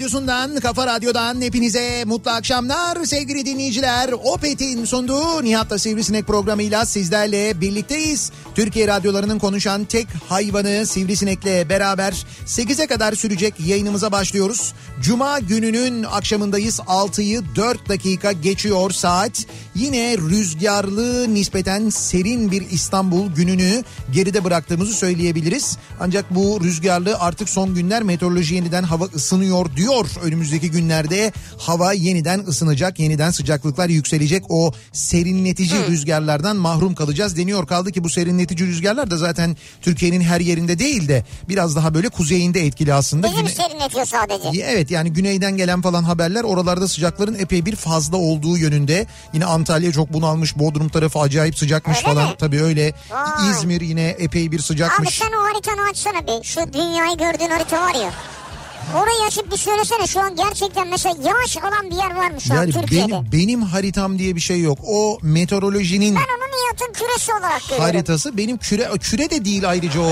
radyosundan, kafa radyodan hepinize mutlu akşamlar sevgili dinleyiciler. Opet'in sunduğu Nihat'la Sivrisinek programıyla sizlerle birlikteyiz. Türkiye radyolarının konuşan tek hayvanı Sivrisinek'le beraber 8'e kadar sürecek yayınımıza başlıyoruz. Cuma gününün akşamındayız. 6'yı 4 dakika geçiyor saat. Yine rüzgarlı nispeten serin bir İstanbul gününü geride bıraktığımızı söyleyebiliriz. Ancak bu rüzgarlı artık son günler meteoroloji yeniden hava ısınıyor diyor. Önümüzdeki günlerde hava yeniden ısınacak, yeniden sıcaklıklar yükselecek. O serinletici rüzgarlardan mahrum kalacağız deniyor. Kaldı ki bu serinletici rüzgarlar da zaten Türkiye'nin her yerinde değil de biraz daha böyle kuzeyinde etkili aslında. Bizim Güne- serinletiyor sadece. Evet yani güneyden gelen falan haberler oralarda sıcakların epey bir fazla olduğu yönünde. Yine Antalya çok bunalmış, Bodrum tarafı acayip sıcakmış Öyle falan. mi? Tabii öyle. Vay. İzmir yine epey bir Abi sıcakmış. sen o haritanı açsana bir. Şu dünyayı gördüğün harita var ya. Orayı açıp bir söylesene şu an gerçekten mesela yağış alan bir yer var mı şu an Yani Türkiye'de? benim, benim haritam diye bir şey yok. O meteorolojinin Ben onu Nihat'ın küresi olarak görüyorum. haritası benim küre küre de değil ayrıca o.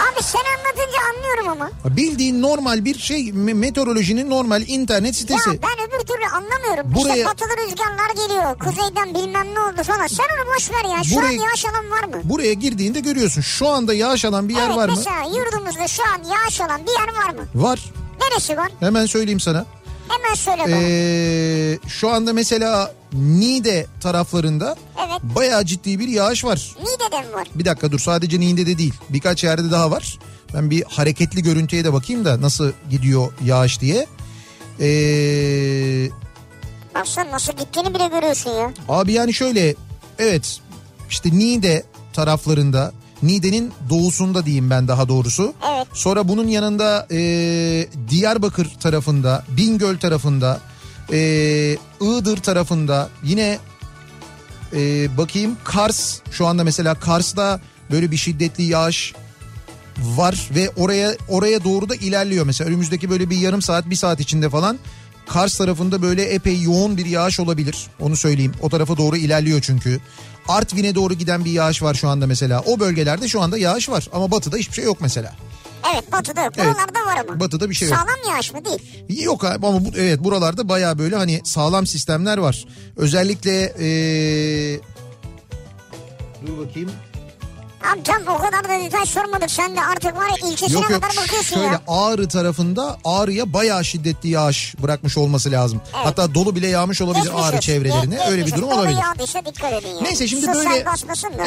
Abi sen anlatınca anlıyorum ama. Bildiğin normal bir şey me- meteorolojinin normal internet sitesi. Ya ben öbür türlü anlamıyorum. Buraya- İşte batılı rüzgarlar geliyor. Kuzeyden bilmem ne oldu falan. Sen onu boş ver ya. Şu Buraya- an yağış alan var mı? Buraya girdiğinde görüyorsun. Şu anda yağış alan bir yer evet var mı? mesela yurdumuzda şu an yağış alan bir yer var mı? Var. Neresi var? Hemen söyleyeyim sana. Hemen söyle bana. Ee, şu anda mesela Niğde taraflarında Evet. bayağı ciddi bir yağış var. Niğde'de mi var? Bir dakika dur sadece Niğde'de değil birkaç yerde daha var. Ben bir hareketli görüntüye de bakayım da nasıl gidiyor yağış diye. Ee, Baksana nasıl gittiğini bile görüyorsun ya. abi yani şöyle evet işte Niğde taraflarında Niğde'nin doğusunda diyeyim ben daha doğrusu. Evet. Sonra bunun yanında e, Diyarbakır tarafında, Bingöl tarafında, e, Iğdır tarafında yine e, bakayım Kars şu anda mesela Kars'ta böyle bir şiddetli yağış var ve oraya oraya doğru da ilerliyor mesela önümüzdeki böyle bir yarım saat bir saat içinde falan Kars tarafında böyle epey yoğun bir yağış olabilir onu söyleyeyim o tarafa doğru ilerliyor çünkü Artvin'e doğru giden bir yağış var şu anda mesela o bölgelerde şu anda yağış var ama batıda hiçbir şey yok mesela. Evet batıda yok. Evet. Buralarda var ama. Batıda bir şey yok. Sağlam yağış mı değil? Yok abi ama bu, evet buralarda baya böyle hani sağlam sistemler var. Özellikle ee, dur bakayım. Abi tam o kadar da detay sormadık. Sen de artık var ya ilçesine Yok yok kadar bakıyorsun şöyle ya. Ağrı tarafında Ağrı'ya bayağı şiddetli yağış bırakmış olması lazım. Hatta dolu bile yağmış olabilir Ağrı çevrelerine Ge- öyle bir durum olabilir. Yağdıysa dikkat edin yani. Neyse şimdi Su böyle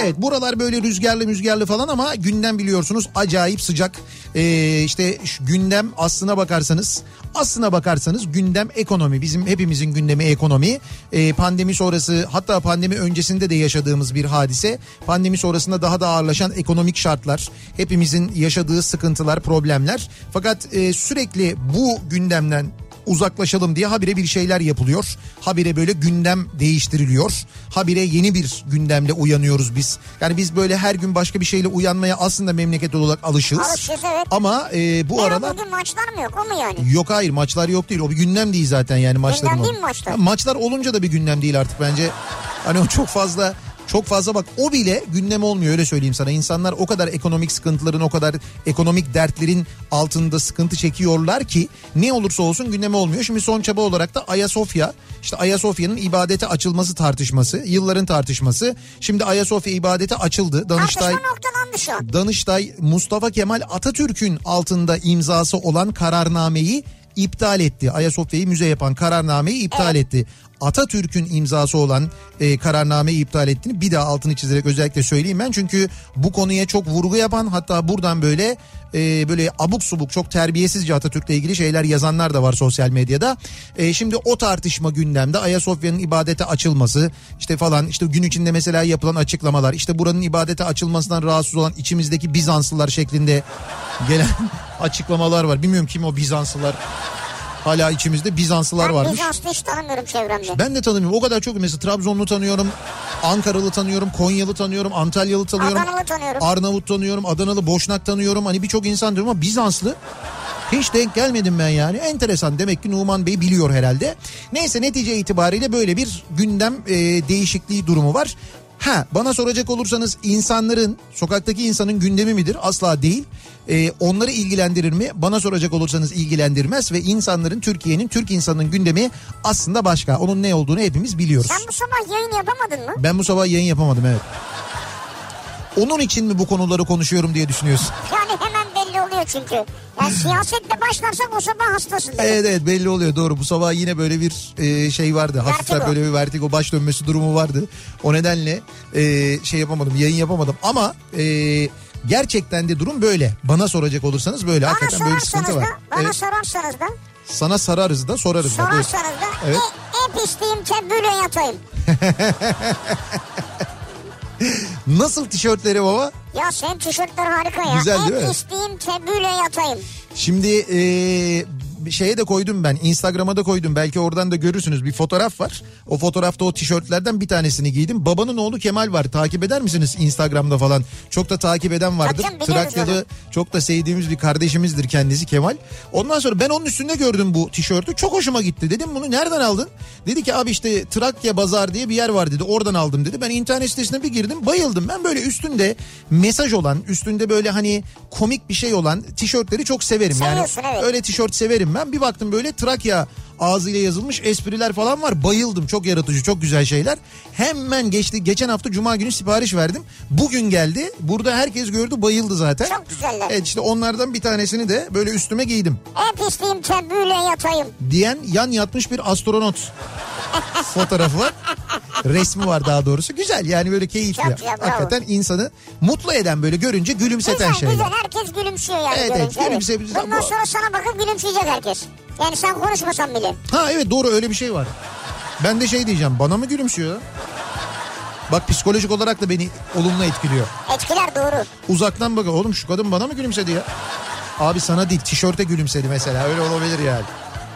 evet buralar böyle rüzgarlı rüzgarlı falan ama gündem biliyorsunuz acayip sıcak. Ee, işte gündem aslına bakarsanız aslına bakarsanız gündem ekonomi bizim hepimizin gündemi ekonomi. Ee, pandemi sonrası hatta pandemi öncesinde de yaşadığımız bir hadise. Pandemi sonrasında daha da ağırlaştı ağırlaşan ekonomik şartlar, hepimizin yaşadığı sıkıntılar, problemler. Fakat e, sürekli bu gündemden uzaklaşalım diye habire bir şeyler yapılıyor. Habire böyle gündem değiştiriliyor. Habire yeni bir gündemle uyanıyoruz biz. Yani biz böyle her gün başka bir şeyle uyanmaya aslında memleket olarak alışığız. Alışığız, evet. Ama e, bu Ya aralar bugün maçlar mı yok o mu yani? yok hayır maçlar yok değil. O bir gündem değil zaten yani maçların. değil ol- mi maçlar? Ha, maçlar olunca da bir gündem değil artık bence. Hani o çok fazla çok fazla bak o bile gündem olmuyor öyle söyleyeyim sana. İnsanlar o kadar ekonomik sıkıntıların o kadar ekonomik dertlerin altında sıkıntı çekiyorlar ki ne olursa olsun gündeme olmuyor. Şimdi son çaba olarak da Ayasofya işte Ayasofya'nın ibadete açılması tartışması yılların tartışması. Şimdi Ayasofya ibadete açıldı. Danıştay. Danıştay Mustafa Kemal Atatürk'ün altında imzası olan kararnameyi iptal etti. Ayasofya'yı müze yapan kararnameyi iptal etti. Atatürk'ün imzası olan e, kararnameyi iptal ettiğini bir daha altını çizerek özellikle söyleyeyim ben. Çünkü bu konuya çok vurgu yapan hatta buradan böyle e, böyle abuk subuk çok terbiyesizce Atatürk'le ilgili şeyler yazanlar da var sosyal medyada. E, şimdi o tartışma gündemde Ayasofya'nın ibadete açılması işte falan işte gün içinde mesela yapılan açıklamalar işte buranın ibadete açılmasından rahatsız olan içimizdeki Bizanslılar şeklinde gelen açıklamalar var. Bilmiyorum kim o Bizanslılar. Hala içimizde Bizanslılar Ben varmış. Bizans'ta hiç tanımıyorum çevremde. Ben de tanımıyorum. O kadar çok mesela Trabzonlu tanıyorum. Ankaralı tanıyorum. Konyalı tanıyorum. Antalyalı tanıyorum. Adanalı tanıyorum. Arnavut tanıyorum. Adanalı, Boşnak tanıyorum. Hani birçok insan diyorum ama Bizanslı hiç denk gelmedim ben yani. Enteresan demek ki Numan Bey biliyor herhalde. Neyse netice itibariyle böyle bir gündem e, değişikliği durumu var. Ha bana soracak olursanız insanların sokaktaki insanın gündemi midir? Asla değil. E, onları ilgilendirir mi? Bana soracak olursanız ilgilendirmez ve insanların Türkiye'nin Türk insanının gündemi aslında başka. Onun ne olduğunu hepimiz biliyoruz. Sen bu sabah yayın yapamadın mı? Ben bu sabah yayın yapamadım evet. Onun için mi bu konuları konuşuyorum diye düşünüyorsun? Yani hemen oluyor çünkü. Yani siyasetle başlarsak o sabah hastasın. demek. Evet evet belli oluyor doğru. Bu sabah yine böyle bir e, şey vardı. Hafiften Vertigo. böyle bir vertigo baş dönmesi durumu vardı. O nedenle e, şey yapamadım yayın yapamadım. Ama e, gerçekten de durum böyle. Bana soracak olursanız böyle. Bana Hakikaten böyle bir sıkıntı da, var. bana Evet, sorarsanız da, sana sararız da sorarız da. Sorarsanız da Evet. e, hep isteğim tebbüyle yatayım. Nasıl tişörtleri baba? Ya senin tişörtler harika ya. Güzel değil mi? isteğim tebbüyle yatayım. Şimdi e, şeye de koydum ben Instagram'a da koydum belki oradan da görürsünüz bir fotoğraf var. O fotoğrafta o tişörtlerden bir tanesini giydim. Babanın oğlu Kemal var takip eder misiniz Instagram'da falan? Çok da takip eden vardır. Tabii Trakyalı çok da sevdiğimiz bir kardeşimizdir kendisi Kemal. Ondan sonra ben onun üstünde gördüm bu tişörtü çok hoşuma gitti. Dedim bunu nereden aldın? Dedi ki abi işte Trakya Bazar diye bir yer var dedi oradan aldım dedi. Ben internet sitesine bir girdim bayıldım. Ben böyle üstünde mesaj olan üstünde böyle hani komik bir şey olan tişörtleri çok severim. Yani evet. öyle tişört severim ben. Bir baktım böyle Trakya ağzıyla yazılmış espriler falan var. Bayıldım. Çok yaratıcı, çok güzel şeyler. Hemen geçti. Geçen hafta cuma günü sipariş verdim. Bugün geldi. Burada herkes gördü, bayıldı zaten. Çok güzeller. Evet işte onlardan bir tanesini de böyle üstüme giydim. Hep isteğim tebbüyle yatayım. Diyen yan yatmış bir astronot fotoğrafı var. Resmi var daha doğrusu. Güzel yani böyle keyifli. Çok güzel, bravo. Hakikaten insanı mutlu eden böyle görünce gülümseten Güzel şeyler. güzel herkes gülümsüyor yani. Evet, evet, görünce, gülümse- Bundan sonra sana bakıp gülümseyecek herkes. Yani sen konuşmasan bile. Ha evet doğru öyle bir şey var. Ben de şey diyeceğim bana mı gülümsüyor? Bak psikolojik olarak da beni olumlu etkiliyor. Etkiler doğru. Uzaktan bak oğlum şu kadın bana mı gülümsedi ya? Abi sana değil tişörte gülümsedi mesela öyle olabilir yani.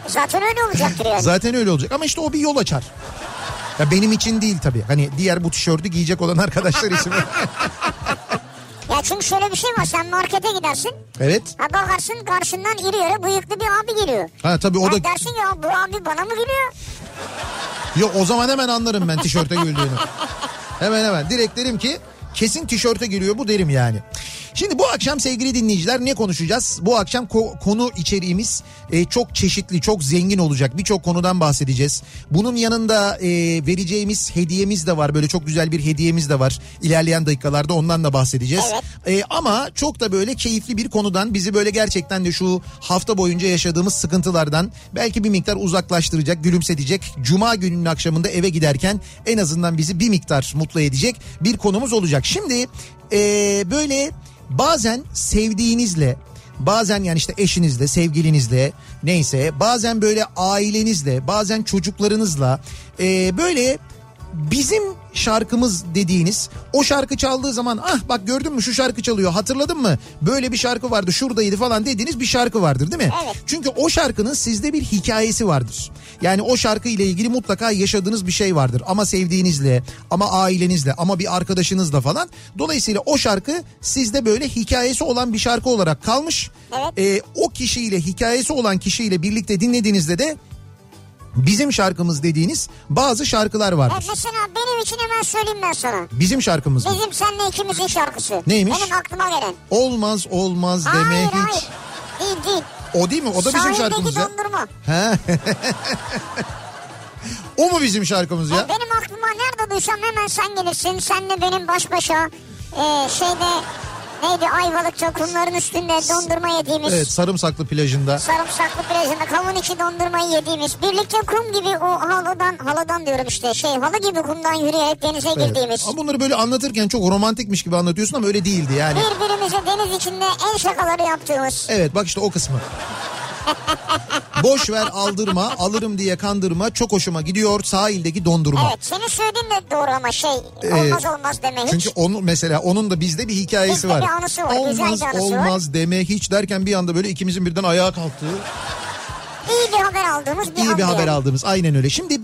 Zaten öyle olacaktır yani. Zaten öyle olacak ama işte o bir yol açar. Ya benim için değil tabii. Hani diğer bu tişörtü giyecek olan arkadaşlar için. Ya çünkü şöyle bir şey var sen markete gidersin. evet. Ha bakarsın karşından iri yarı bıyıklı bir abi geliyor. Ha tabii o Ya da dersin ya bu abi bana mı gülüyor? yok o zaman hemen anlarım ben tişörte güldüğünü. Hemen hemen direkt derim ki kesin tişörte giriyor bu derim yani. Şimdi bu akşam sevgili dinleyiciler ne konuşacağız? Bu akşam ko- konu içeriğimiz e, çok çeşitli, çok zengin olacak. Birçok konudan bahsedeceğiz. Bunun yanında e, vereceğimiz hediyemiz de var. Böyle çok güzel bir hediyemiz de var. İlerleyen dakikalarda ondan da bahsedeceğiz. Evet. E, ama çok da böyle keyifli bir konudan bizi böyle gerçekten de şu hafta boyunca yaşadığımız sıkıntılardan belki bir miktar uzaklaştıracak, gülümsetecek. Cuma gününün akşamında eve giderken en azından bizi bir miktar mutlu edecek bir konumuz olacak. Şimdi e, böyle bazen sevdiğinizle bazen yani işte eşinizle, sevgilinizle neyse bazen böyle ailenizle, bazen çocuklarınızla e, böyle bizim şarkımız dediğiniz o şarkı çaldığı zaman ah bak gördün mü şu şarkı çalıyor hatırladın mı böyle bir şarkı vardı şuradaydı falan dediğiniz bir şarkı vardır değil mi? Evet. Çünkü o şarkının sizde bir hikayesi vardır. Yani o şarkı ile ilgili mutlaka yaşadığınız bir şey vardır ama sevdiğinizle ama ailenizle ama bir arkadaşınızla falan. Dolayısıyla o şarkı sizde böyle hikayesi olan bir şarkı olarak kalmış. Evet. Ee, o kişiyle hikayesi olan kişiyle birlikte dinlediğinizde de bizim şarkımız dediğiniz bazı şarkılar Evet, vardır. mesela benim için hemen söyleyeyim ben sana. Bizim şarkımız mı? Bizim seninle ikimizin şarkısı. Neymiş? Benim aklıma gelen. Olmaz olmaz deme hayır hiç. hayır. Değil değil. O değil mi? O da bizim Sahildeki şarkımız ya. dondurma. He. o mu bizim şarkımız Ya. ya? Benim aklıma nerede duysam hemen sen gelirsin. Senle benim baş başa e, şeyde neydi Ayvalık'ta kumların üstünde dondurma yediğimiz. Evet sarımsaklı plajında. Sarımsaklı plajında kavun içi dondurmayı yediğimiz. Birlikte kum gibi o halıdan, halıdan diyorum işte şey halı gibi kumdan yürüyerek denize Evet. girdiğimiz. Ama bunları böyle anlatırken çok romantikmiş gibi anlatıyorsun ama öyle değildi yani. Birbirimize deniz içinde en şakaları yaptığımız. Evet bak işte o kısmı. Boş ver aldırma alırım diye kandırma çok hoşuma gidiyor sahildeki dondurma. Evet senin söylediğin de doğru ama şey Ee, olmaz olmaz deme hiç. Çünkü onu mesela onun da bizde bir hikayesi Bizde var. bir anısı var, Olmaz bir anısı var. olmaz deme hiç derken bir anda böyle ikimizin birden ayağa kalktığı İyi bir haber aldığımız bir iyi bir haber yani. aldığımız aynen öyle. Şimdi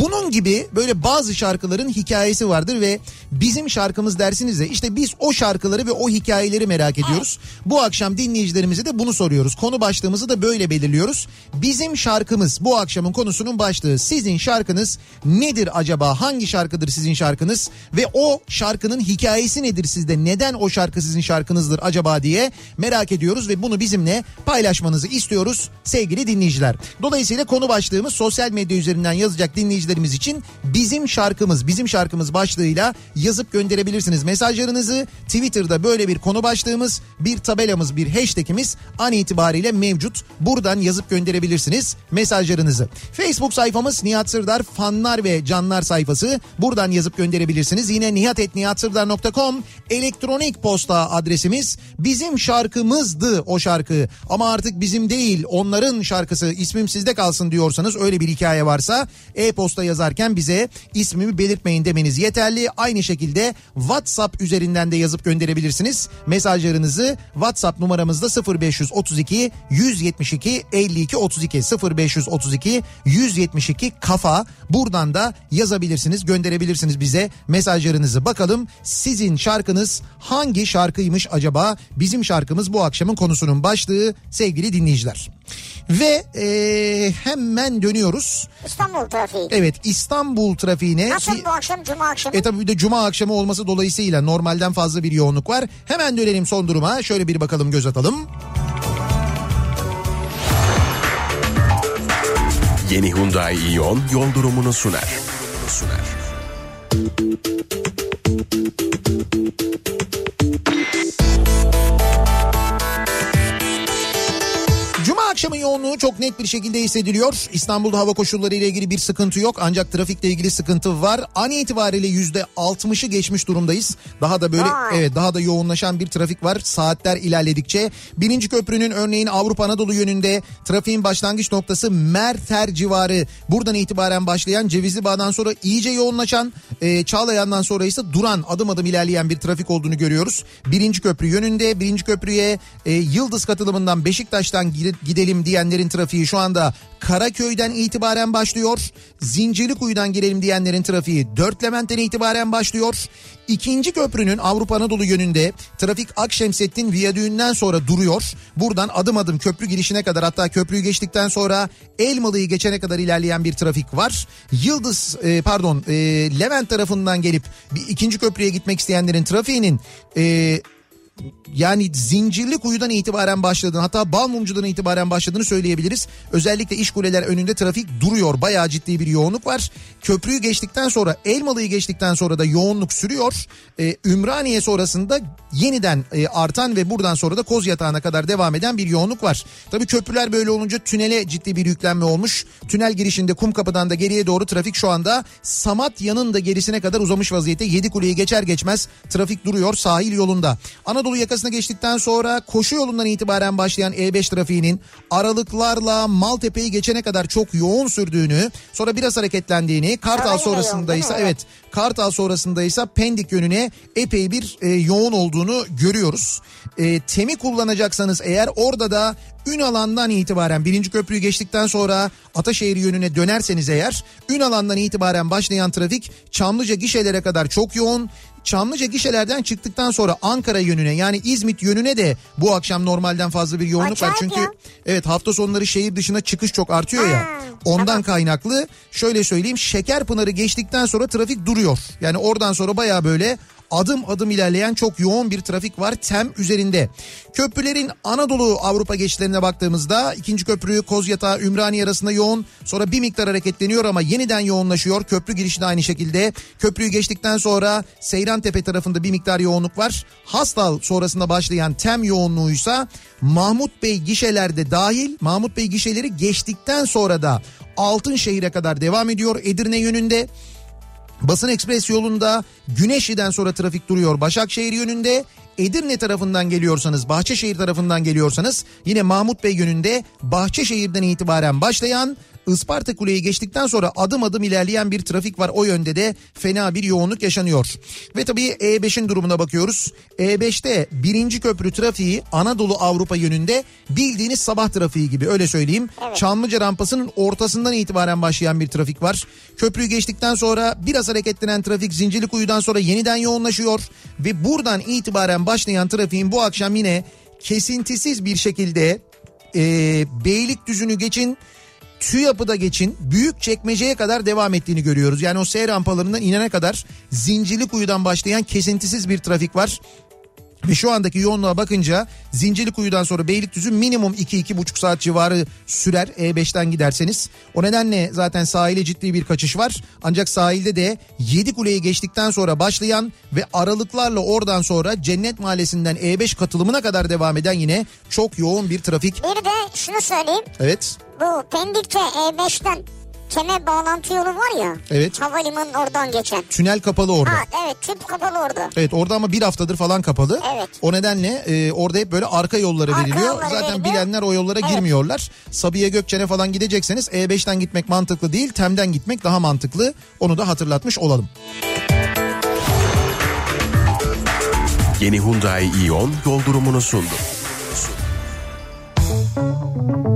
bunun gibi böyle bazı şarkıların hikayesi vardır ve bizim şarkımız dersiniz de işte biz o şarkıları ve o hikayeleri merak ediyoruz. Bu akşam dinleyicilerimize de bunu soruyoruz. Konu başlığımızı da böyle belirliyoruz. Bizim şarkımız bu akşamın konusunun başlığı. Sizin şarkınız nedir acaba? Hangi şarkıdır sizin şarkınız? Ve o şarkının hikayesi nedir sizde? Neden o şarkı sizin şarkınızdır acaba diye merak ediyoruz ve bunu bizimle paylaşmanızı istiyoruz sevgili dinleyiciler. Dolayısıyla konu başlığımız sosyal medya üzerinden yazacak dinleyicilerimiz için bizim şarkımız, bizim şarkımız başlığıyla yazıp gönderebilirsiniz mesajlarınızı. Twitter'da böyle bir konu başlığımız, bir tabelamız, bir hashtagimiz an itibariyle mevcut. Buradan yazıp gönderebilirsiniz mesajlarınızı. Facebook sayfamız Nihat Sırdar fanlar ve canlar sayfası. Buradan yazıp gönderebilirsiniz. Yine nihatetnihatsırdar.com elektronik posta adresimiz. Bizim şarkımızdı o şarkı ama artık bizim değil onların şarkısı ismim sizde kalsın diyorsanız öyle bir hikaye varsa e-posta yazarken bize ismimi belirtmeyin demeniz yeterli. Aynı şekilde WhatsApp üzerinden de yazıp gönderebilirsiniz. Mesajlarınızı WhatsApp numaramızda 0532 172 52 32 0532 172 kafa. Buradan da yazabilirsiniz gönderebilirsiniz bize mesajlarınızı. Bakalım sizin şarkınız hangi şarkıymış acaba? Bizim şarkımız bu akşamın konusunun başlığı sevgili dinleyiciler ve eee, hemen dönüyoruz İstanbul trafiği. evet İstanbul trafiğine Nasıl bu akşam cuma akşamı? e tabi bir de cuma akşamı olması dolayısıyla normalden fazla bir yoğunluk var. Hemen dönelim son duruma. Şöyle bir bakalım göz atalım. Yeni Hyundai Ion yol durumunu sunar. Sunar. Cuma akşamı yoğunluğu çok net bir şekilde hissediliyor. İstanbul'da hava koşulları ile ilgili bir sıkıntı yok. Ancak trafikle ilgili sıkıntı var. An itibariyle yüzde 60'ı geçmiş durumdayız. Daha da böyle Vay. evet daha da yoğunlaşan bir trafik var. Saatler ilerledikçe. Birinci köprünün örneğin Avrupa Anadolu yönünde trafiğin başlangıç noktası Merter civarı. Buradan itibaren başlayan Cevizli Bağ'dan sonra iyice yoğunlaşan e, Çağlayan'dan sonra ise duran adım adım ilerleyen bir trafik olduğunu görüyoruz. Birinci köprü yönünde birinci köprüye e, Yıldız katılımından Beşiktaş'tan gide- gidelim diyenlerin trafiği şu anda Karaköy'den itibaren başlıyor. Zincirlikuyu'dan girelim diyenlerin trafiği Dört itibaren başlıyor. İkinci köprünün Avrupa Anadolu yönünde trafik Akşemsettin Viyadüğü'nden sonra duruyor. Buradan adım adım köprü girişine kadar hatta köprüyü geçtikten sonra Elmalı'yı geçene kadar ilerleyen bir trafik var. Yıldız e, pardon e, Levent tarafından gelip bir ikinci köprüye gitmek isteyenlerin trafiğinin e, yani zincirli kuyudan itibaren başladığını hatta Balmumcu'dan itibaren başladığını söyleyebiliriz. Özellikle iş kuleler önünde trafik duruyor. Bayağı ciddi bir yoğunluk var. Köprüyü geçtikten sonra Elmalı'yı geçtikten sonra da yoğunluk sürüyor. Ee, Ümraniye sonrasında yeniden e, artan ve buradan sonra da Koz Yatağı'na kadar devam eden bir yoğunluk var. Tabii köprüler böyle olunca tünele ciddi bir yüklenme olmuş. Tünel girişinde Kumkapı'dan da geriye doğru trafik şu anda Samatya'nın da gerisine kadar uzamış vaziyette. Yedi kuleyi geçer geçmez trafik duruyor sahil yolunda. Anadolu Anadolu yakasına geçtikten sonra koşu yolundan itibaren başlayan E5 trafiğinin aralıklarla Maltepe'yi geçene kadar çok yoğun sürdüğünü, sonra biraz hareketlendiğini, Kartal sonrasında ise evet Kartal sonrasında ise Pendik yönüne epey bir e, yoğun olduğunu görüyoruz. E, temi kullanacaksanız eğer orada da Ünalan'dan itibaren birinci köprüyü geçtikten sonra Ataşehir yönüne dönerseniz eğer Ünalan'dan itibaren başlayan trafik Çamlıca gişelere kadar çok yoğun. Çamlıca gişelerden çıktıktan sonra Ankara yönüne yani İzmit yönüne de bu akşam normalden fazla bir yoğunluk var. Acayip Çünkü ya. evet hafta sonları şehir dışına çıkış çok artıyor ya. Ha, Ondan kaynaklı şöyle söyleyeyim Şekerpınar'ı geçtikten sonra trafik duruyor. Yani oradan sonra baya böyle adım adım ilerleyen çok yoğun bir trafik var TEM üzerinde. Köprülerin Anadolu Avrupa geçişlerine baktığımızda ikinci köprü Kozyatağı Ümraniye arasında yoğun sonra bir miktar hareketleniyor ama yeniden yoğunlaşıyor. Köprü girişi de aynı şekilde. Köprüyü geçtikten sonra Seyrantepe tarafında bir miktar yoğunluk var. Hastal sonrasında başlayan TEM yoğunluğuysa Mahmut Bey gişelerde dahil Mahmut Bey gişeleri geçtikten sonra da Altınşehir'e kadar devam ediyor Edirne yönünde. Basın Ekspres yolunda Güneşli'den sonra trafik duruyor Başakşehir yönünde. Edirne tarafından geliyorsanız, Bahçeşehir tarafından geliyorsanız yine Mahmut Bey yönünde Bahçeşehir'den itibaren başlayan Isparta Kule'yi geçtikten sonra adım adım ilerleyen bir trafik var. O yönde de fena bir yoğunluk yaşanıyor. Ve tabii E5'in durumuna bakıyoruz. E5'te birinci köprü trafiği Anadolu Avrupa yönünde bildiğiniz sabah trafiği gibi öyle söyleyeyim. Çamlıca rampasının ortasından itibaren başlayan bir trafik var. Köprüyü geçtikten sonra biraz hareketlenen trafik Zincirlikuyu'dan sonra yeniden yoğunlaşıyor. Ve buradan itibaren başlayan trafiğin bu akşam yine kesintisiz bir şekilde e, Beylikdüzü'nü geçin TÜYAP'ı da geçin büyük çekmeceye kadar devam ettiğini görüyoruz. Yani o S rampalarından inene kadar Zincirlikuyu'dan başlayan kesintisiz bir trafik var. Ve şu andaki yoğunluğa bakınca Zincirlikuyu'dan sonra Beylikdüzü minimum 2-2,5 saat civarı sürer E5'ten giderseniz. O nedenle zaten sahile ciddi bir kaçış var. Ancak sahilde de 7 kuleyi geçtikten sonra başlayan ve aralıklarla oradan sonra Cennet Mahallesi'nden E5 katılımına kadar devam eden yine çok yoğun bir trafik. Bir de şunu söyleyeyim. Evet. Bu Pendik'te E5'ten Keme bağlantı yolu var ya. Evet. Havalimanının oradan geçen. Tünel kapalı orada. Ha evet tüp kapalı orada. Evet orada ama bir haftadır falan kapalı. Evet. O nedenle e, orada hep böyle arka yollara Arka veriliyor. yollara Zaten veriliyor. bilenler o yollara Evet. girmiyorlar. Sabiha Gökçen'e falan gidecekseniz E5'ten gitmek mantıklı değil. Tem'den gitmek daha mantıklı. Onu da hatırlatmış olalım. Yeni Hyundai Ion yol durumunu sundu. Kafa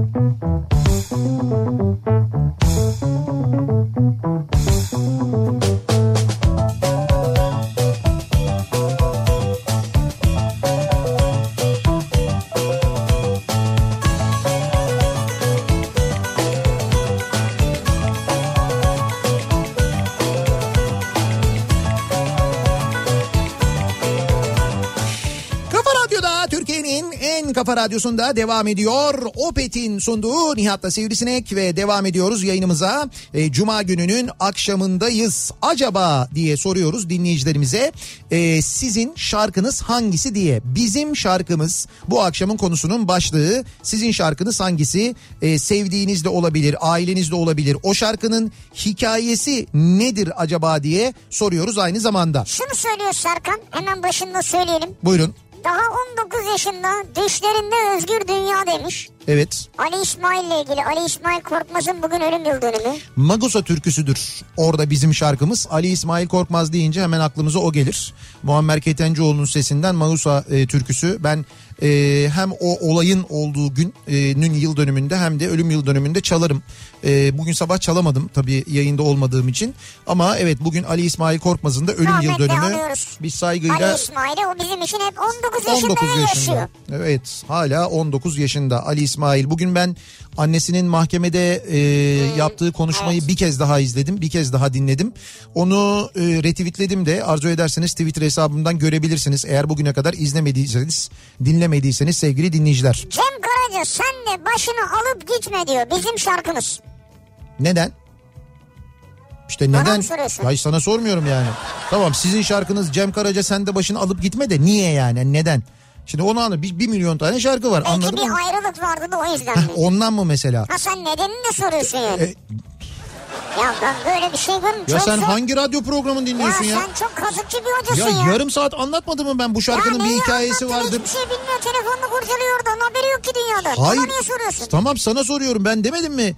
kafa radyosunda devam ediyor. Opet'in sunduğu Nihat'la Sivrisinek ve devam ediyoruz yayınımıza. E, Cuma gününün akşamındayız. Acaba diye soruyoruz dinleyicilerimize. E, sizin şarkınız hangisi diye. Bizim şarkımız bu akşamın konusunun başlığı. Sizin şarkınız hangisi? E, sevdiğiniz de olabilir, aileniz de olabilir. O şarkının hikayesi nedir acaba diye soruyoruz aynı zamanda. Şunu söylüyor Serkan hemen başında söyleyelim. Buyurun. Daha 19 yaşında düşlerinde özgür dünya demiş. Evet. Ali İsmail ile ilgili Ali İsmail Korkmaz'ın bugün ölüm yıl dönümü. Magusa türküsüdür. Orada bizim şarkımız. Ali İsmail Korkmaz deyince hemen aklımıza o gelir. Muammer Ketencoğlu'nun sesinden Magusa e, türküsü. Ben e, hem o olayın olduğu günün yıl dönümünde hem de ölüm yıl dönümünde çalarım. E, bugün sabah çalamadım tabii yayında olmadığım için. Ama evet bugün Ali İsmail Korkmaz'ın da ölüm yıl dönümü. anıyoruz. Bir saygıyla Ali İsmail'i o bizim için hep 19 yaşında 19 yaşında. yaşıyor. Evet hala 19 yaşında Ali İsmail. Bugün ben annesinin mahkemede e, yaptığı konuşmayı evet. bir kez daha izledim. Bir kez daha dinledim. Onu e, retweetledim de arzu ederseniz Twitter hesabımdan görebilirsiniz. Eğer bugüne kadar izlemediyseniz dinlemediyseniz sevgili dinleyiciler. Cem Karaca sen de başını alıp gitme diyor bizim şarkımız. Neden? İşte Bana neden? soruyorsun? Hayır sana sormuyorum yani. Tamam sizin şarkınız Cem Karaca sen de başını alıp gitme de niye yani neden? Şimdi onu anla bir, bir milyon tane şarkı var Belki anladın bir mı? ayrılık vardı da o yüzden? Ondan mı mesela? Ha sen nedenini de soruyorsun yani. E, Ya ben böyle bir şey görmedim. Ya Çok sen zor. hangi radyo programını dinliyorsun ya? Ya sen çok kazıkçı bir Ya, hocasın ya. yarım saat anlatmadım mı ben bu şarkının ya bir hikayesi vardır. Hiçbir şey bilmiyor. Telefonunu kurcalıyor oradan. Haberi yok ki dünyadan. Hayır. Bana niye soruyorsun? Tamam sana soruyorum ben demedim mi?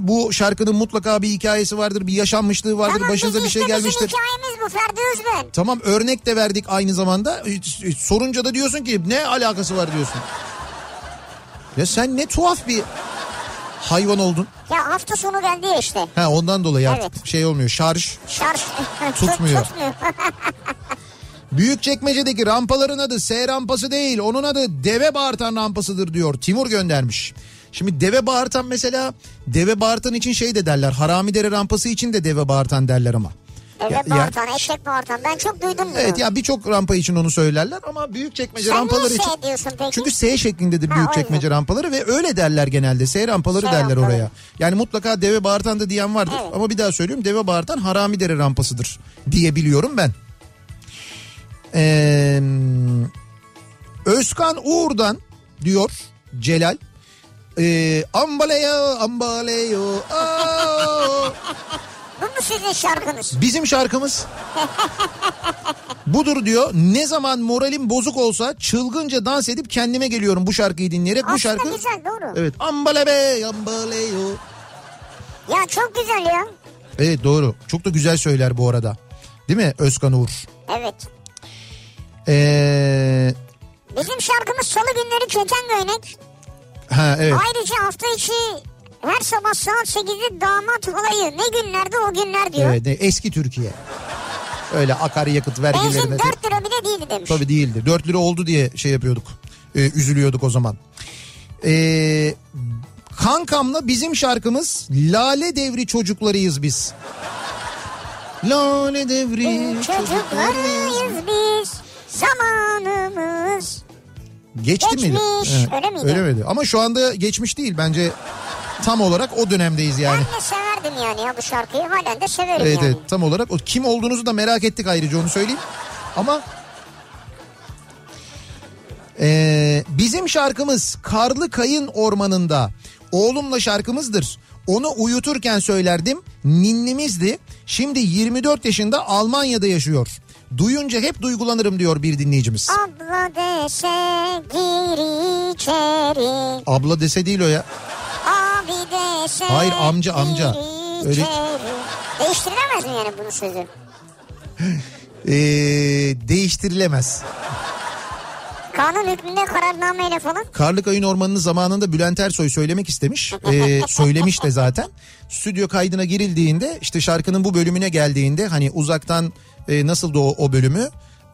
Bu şarkının mutlaka bir hikayesi vardır, bir yaşanmışlığı vardır, Tamam başınıza bir şey işte gelmiştir. Bizim hikayemiz bu Ferdi Özben. Tamam örnek de verdik aynı zamanda. E, e, Sorunca da diyorsun ki ne alakası var diyorsun. Ya sen ne tuhaf bir hayvan oldun. Ya hafta sonu geldi ya işte. Ha ondan dolayı artık Evet. şey olmuyor. Şarj Şarj Tutmuyor. tutmuyor. Büyükçekmece'deki rampaların adı S rampası değil. Onun adı deve bağırtan rampasıdır diyor. Timur göndermiş. Şimdi deve bağırtan mesela deve bağırtan için şey de derler. Haramidere rampası için de deve bağırtan derler ama. Evet Ya- ya- bağırtan, eşek bağırtan. Ben çok duydum bunu. Evet ya birçok rampa için onu söylerler ama büyükçekmece Sen rampaları niye için. S diyorsun peki? Çünkü S şeklindedir Ha, büyükçekmece o yüzden. rampaları ve öyle derler genelde. S rampaları S derler rampaları. oraya. Yani mutlaka deve bağırtan da diyen vardır Evet. ama bir daha söylüyorum deve bağırtan Haramidere rampasıdır diye biliyorum ben. Ee, Özkan Uğur'dan diyor Celal. Ee, ambaleyo ambaleyo. Bu mu sizin şarkınız? Bizim şarkımız budur diyor. Ne zaman moralim bozuk olsa çılgınca dans edip kendime geliyorum bu şarkıyı dinleyerek. bu Aslında şarkı güzel doğru. Evet. Ambale be ambaleyo. Ya çok güzel ya. Evet doğru. Çok da güzel söyler bu arada. Değil mi Özkan Uğur? Evet. Ee, Bizim şarkımız salı günleri keten göynek. ha evet. Ayrıca hafta içi her sabah saat 8'de damat halayı ne günlerde o günler diyor. Evet, ne- eski Türkiye. Öyle akaryakıt Benzin vergilerine. 4 lira bile değildi demiş. Tabii değildi. 4 lira oldu diye şey yapıyorduk. Ee, üzülüyorduk o zaman. Ee, kankamla bizim şarkımız Lale Devri çocuklarıyız biz. Lale Devri çocuklarıyız. Biz zamanımız. Geçti miydi? Geçmiş, öyle miydi? Öyle miydi? Ama şu anda geçmiş değil. Bence tam olarak o dönemdeyiz yani. Ben de severdim yani ya bu şarkıyı halen de severim Evet yani. evet tam olarak o kim olduğunuzu da merak ettik ayrıca onu söyleyeyim. Ama Ee, bizim şarkımız Karlı Kayın Ormanı'nda. Oğlumla şarkımızdır. Onu uyuturken söylerdim. Ninnimizdi. Şimdi 24 yaşında Almanya'da yaşıyor. Duyunca hep duygulanırım diyor bir dinleyicimiz. Abla dese gir içeri. Abla dese değil o ya. Dese Hayır, amca, amca. Öyle-. Değiştirilemez mi yani bunun sözü? Ee, değiştirilemez. Kanun hükmünde kararnameyle falan. Karlı Kayın Ormanı'nı zamanında Bülent Ersoy söylemek istemiş. Ee, söylemiş de zaten. Stüdyo kaydına girildiğinde işte şarkının bu bölümüne geldiğinde hani uzaktan e, nasıldı o, o bölümü?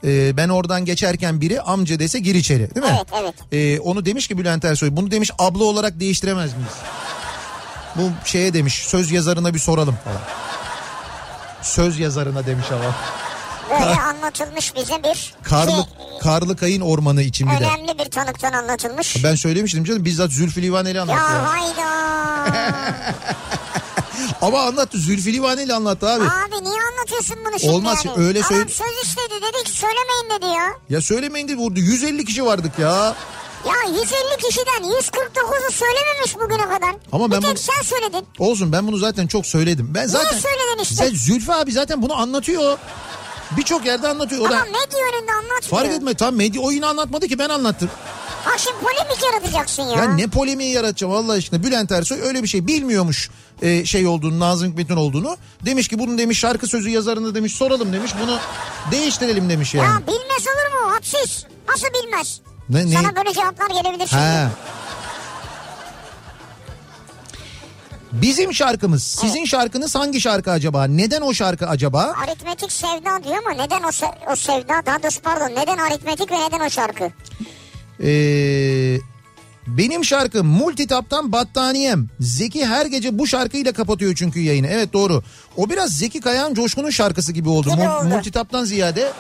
E, ben oradan geçerken biri amca dese gir içeri değil mi? Evet, evet. E, onu demiş ki Bülent Ersoy bunu demiş abla olarak değiştiremez miyiz? Bu şeye demiş söz yazarına bir soralım falan. Söz yazarına demiş ama. Böyle anlatılmış bize bir Karlı, ki, Karlı Kayın Ormanı için bir de. önemli bir tanıktan anlatılmış. Ben söylemiştim canım bizzat Zülfü Livaneli anlattı. ya. Ya hayda. Ama anlattı Zülfü Livaneli anlattı abi. Abi niye anlatıyorsun bunu şimdi Olmaz, yani? öyle Adam söyle- söz istedi dedi ki söylemeyin dedi ya. Ya söylemeyin de vurdu 150 kişi vardık ya. Ya 150 kişiden 149'u söylememiş bugüne kadar. Ama ben bir tek bu- sen söyledin. Olsun ben bunu zaten çok söyledim. Ben zaten söyledin işte? Sen Zülfü abi zaten bunu anlatıyor. Birçok yerde anlatıyor. O da Ama medya önünde anlatmıyor. fark etme tam medya oyunu anlatmadı ki ben anlattım. Ha şimdi polemik yaratacaksın ya. Ya ne polemiği yaratacağım Allah aşkına. Bülent Ersoy öyle bir şey bilmiyormuş e, şey olduğunu Nazım Hikmet'in olduğunu. Demiş ki bunun demiş şarkı sözü yazarını demiş soralım demiş bunu değiştirelim demiş yani. Ya bilmez olur mu? Hadsiz. Nasıl bilmez? Ne- ne- Sana böyle cevaplar gelebilir şimdi. He. Bizim şarkımız. Sizin şarkınız hangi şarkı acaba? Neden o şarkı acaba? Aritmetik sevda diyor ama neden o, se- o sevda? Daha doğrusu pardon neden aritmetik ve neden o şarkı? Ee, benim şarkım Multitap'tan Battaniyem. Zeki her gece bu şarkıyla kapatıyor çünkü yayını. Evet doğru. O biraz Zeki Kayan Coşkun'un şarkısı gibi oldu. Gibi oldu. Multitap'tan ziyade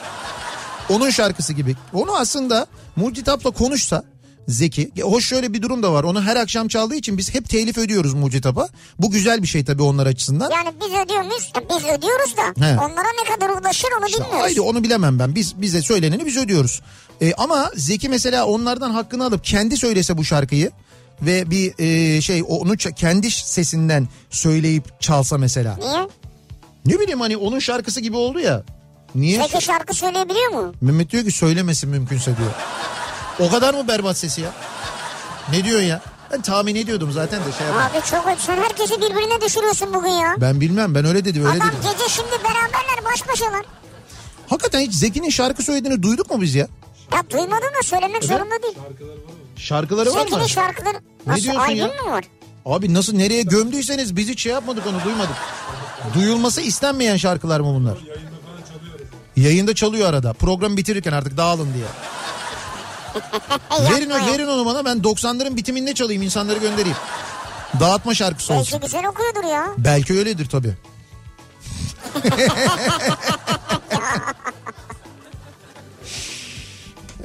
onun şarkısı gibi. Onu aslında Multitap'la konuşsa Zeki. Hoş şöyle bir durum da var. Onu her akşam çaldığı için biz hep telif ödüyoruz Multitap'a. Bu güzel bir şey tabii onlar açısından. Yani biz ödüyor muyuz? Ya Biz ödüyoruz da He. onlara ne kadar ulaşır onu bilmiyoruz. Haydi onu bilemem ben. Biz bize söyleneni biz ödüyoruz. E, ama Zeki mesela onlardan hakkını alıp kendi söylese bu şarkıyı ve bir e, şey onu kendi sesinden söyleyip çalsa mesela. Niye? Ne bileyim hani onun şarkısı gibi oldu ya. Niye? Peki şarkı söyleyebiliyor mu? Mehmet diyor ki söylemesin mümkünse diyor. O kadar mı berbat sesi ya? Ne diyor ya? Ben tahmin ediyordum zaten de şey yapayım. Abi çok sen herkesi birbirine düşürüyorsun bugün ya. Ben bilmem ben öyle dedi öyle Adam dedi. gece şimdi beraberler baş başalar. Hakikaten hiç Zeki'nin şarkı söylediğini duyduk mu biz ya? Ya duymadın da söylemek zorunda değil. Şarkıları var mı? Zeki'nin şarkıları... Nasıl diyorsun Aydın ya? mı var? Abi nasıl nereye gömdüyseniz biz hiç şey yapmadık onu duymadık. Duyulması istenmeyen şarkılar mı bunlar? Yayında çalıyor arada. Program bitirirken artık dağılın diye. Verin, ya. verin onu bana ben 90'ların bitiminde çalayım insanları göndereyim. Dağıtma şarkısı Belki olsun. güzel okuyordur ya. Belki öyledir tabii.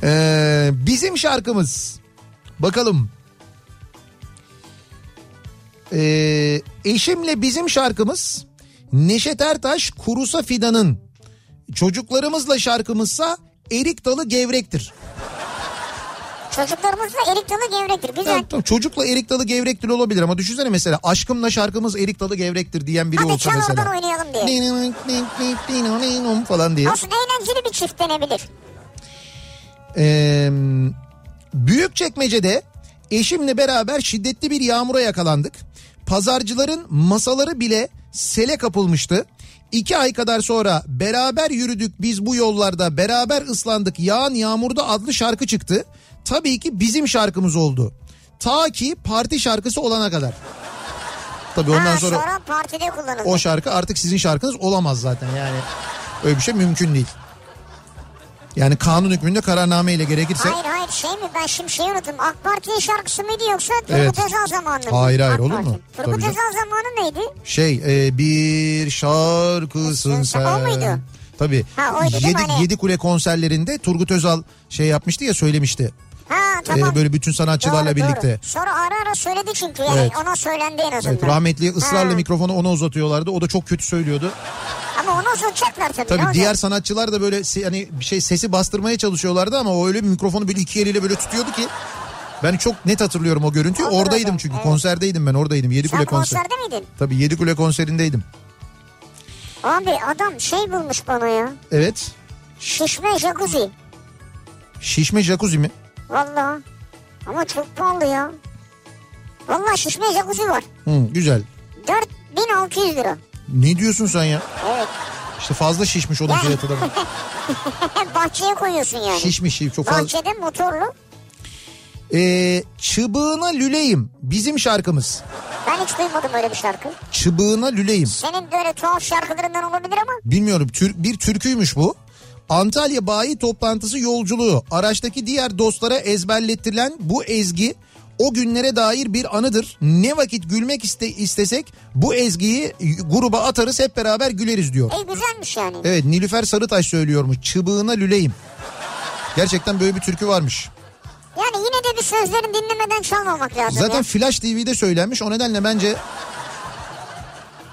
Ee, bizim şarkımız. Bakalım. Ee, eşimle bizim şarkımız Neşet Ertaş Kurusa Fidan'ın. Çocuklarımızla şarkımızsa Erik Dalı Gevrektir. Çocuklarımızla erik dalı gevrektir. Güzel. Tamam, tamam, çocukla Erik Dalı Gevrektir olabilir ama düşünsene mesela aşkımla şarkımız Erik Dalı Gevrektir diyen biri Hadi olsa mesela. oradan oynayalım diye. falan diye. Aslında eğlenceli bir çift denebilir. Ee, Büyükçekmece'de eşimle beraber şiddetli bir yağmura yakalandık. Pazarcıların masaları bile sele kapılmıştı. İki ay kadar sonra beraber yürüdük biz bu yollarda beraber ıslandık yağan yağmurda adlı şarkı çıktı. Tabii ki bizim şarkımız oldu. Ta ki parti şarkısı olana kadar. Tabii ondan ha, sonra, sonra partide kullanıldı. o şarkı artık sizin şarkınız olamaz zaten yani. Öyle bir şey mümkün değil. Yani kanun hükmünde kararname ile gerekirse... Hayır hayır şey mi ben şimdi şey unuttum. AK Parti'nin şarkısı mıydı yoksa Turgut Evet. Özal zamanı mı? Hayır, hayır, AK olur Parti. mu? Turgut Tabii. Özal zamanı neydi? Şey e, bir şarkısın Sen- o muydu? Tabii. Ha, oydu Yedi, hani? Yedi Kule konserlerinde Turgut Özal şey yapmıştı ya söylemişti. Ha tamam. E, böyle bütün sanatçılarla Doğru, birlikte. Doğru. Sonra ara ara söyledi çünkü yani Evet. ona söylendi en azından. Evet, rahmetli ısrarla Ha. mikrofonu ona uzatıyorlardı. O da çok kötü söylüyordu. Ama onu uzatacaklar tabii. Tabii olacak? diğer sanatçılar da böyle hani bir şey sesi bastırmaya çalışıyorlardı ama o öyle bir mikrofonu böyle iki eliyle böyle tutuyordu ki. Ben çok net hatırlıyorum o görüntüyü. Olur Oradaydım öyle, çünkü evet. konserdeydim ben oradaydım. Yedi Sen konser. konserde miydin? Tabii Yedi Kule konserindeydim. Abi adam şey bulmuş bana ya. Evet. Şişme jacuzzi. Şişme jacuzzi mi? Valla. Ama çok pahalı ya. Valla şişme jacuzzi var. Hı, güzel. 4600 lira. Ne diyorsun sen ya? Evet. İşte fazla şişmiş onun Ya. fiyatı da. Bahçeye koyuyorsun yani. Şişmiş şiş çok fazla. Bahçede motorlu. Ee, Çıbığına Lüleyim bizim şarkımız. Ben hiç duymadım öyle bir şarkı. Çıbığına Lüleyim. Senin böyle tuhaf şarkılarından olabilir ama. Bilmiyorum tür, bir türküymüş bu. Antalya bayi toplantısı yolculuğu. Araçtaki diğer dostlara ezberlettirilen bu ezgi o günlere dair bir anıdır. Ne vakit gülmek iste, istesek bu ezgiyi gruba atarız hep beraber güleriz diyor. E güzelmiş yani. Evet Nilüfer Sarıtaş söylüyormuş. Çıbığına lüleyim. Gerçekten böyle bir türkü varmış. Yani yine de bir sözlerini dinlemeden çalmamak lazım Zaten ya. Flash TV'de söylenmiş. O nedenle bence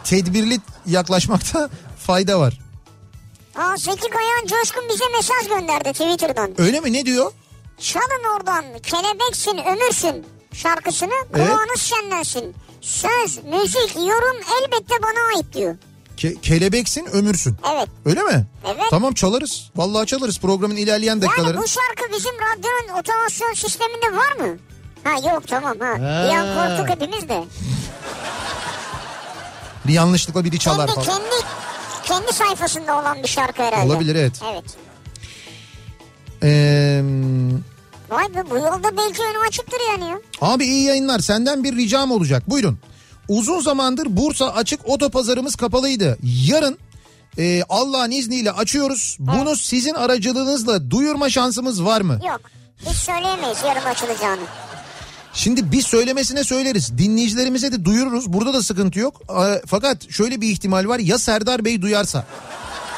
tedbirli yaklaşmakta fayda var. Aa Zeki Kayağan Coşkun bize mesaj gönderdi Twitter'dan. Öyle mi? Ne diyor? Çalın oradan kelebeksin ömürsün şarkısını Evet. kulağınız şenlensin. Söz, müzik, yorum elbette bana ait diyor. Ke- kelebeksin ömürsün. Evet. Öyle mi? Evet. Tamam çalarız. Vallahi çalarız programın ilerleyen Yani dakikalarında. bu şarkı bizim radyonun otomasyon sisteminde var mı? Ha yok tamam ha. Ha. Bir an korktuk hepimiz de. Bir yanlışlıkla biri çalar Kendi, falan. kendi, kendi sayfasında olan bir şarkı herhalde. Olabilir, evet. Evet. Ee, Vay be bu yolda belki önü açıktır yani ya. abi iyi yayınlar. Senden bir ricam olacak. Buyurun. Uzun zamandır Bursa açık otopazarımız kapalıydı. Yarın e, Allah'ın izniyle açıyoruz. Bunu sizin aracılığınızla duyurma şansımız var mı? Yok. Hiç söyleyemeyiz yarın açılacağını. Şimdi biz söylemesine söyleriz. Dinleyicilerimize de duyururuz. Burada da sıkıntı yok. Ee, Fakat şöyle bir ihtimal var. Ya Serdar Bey duyarsa?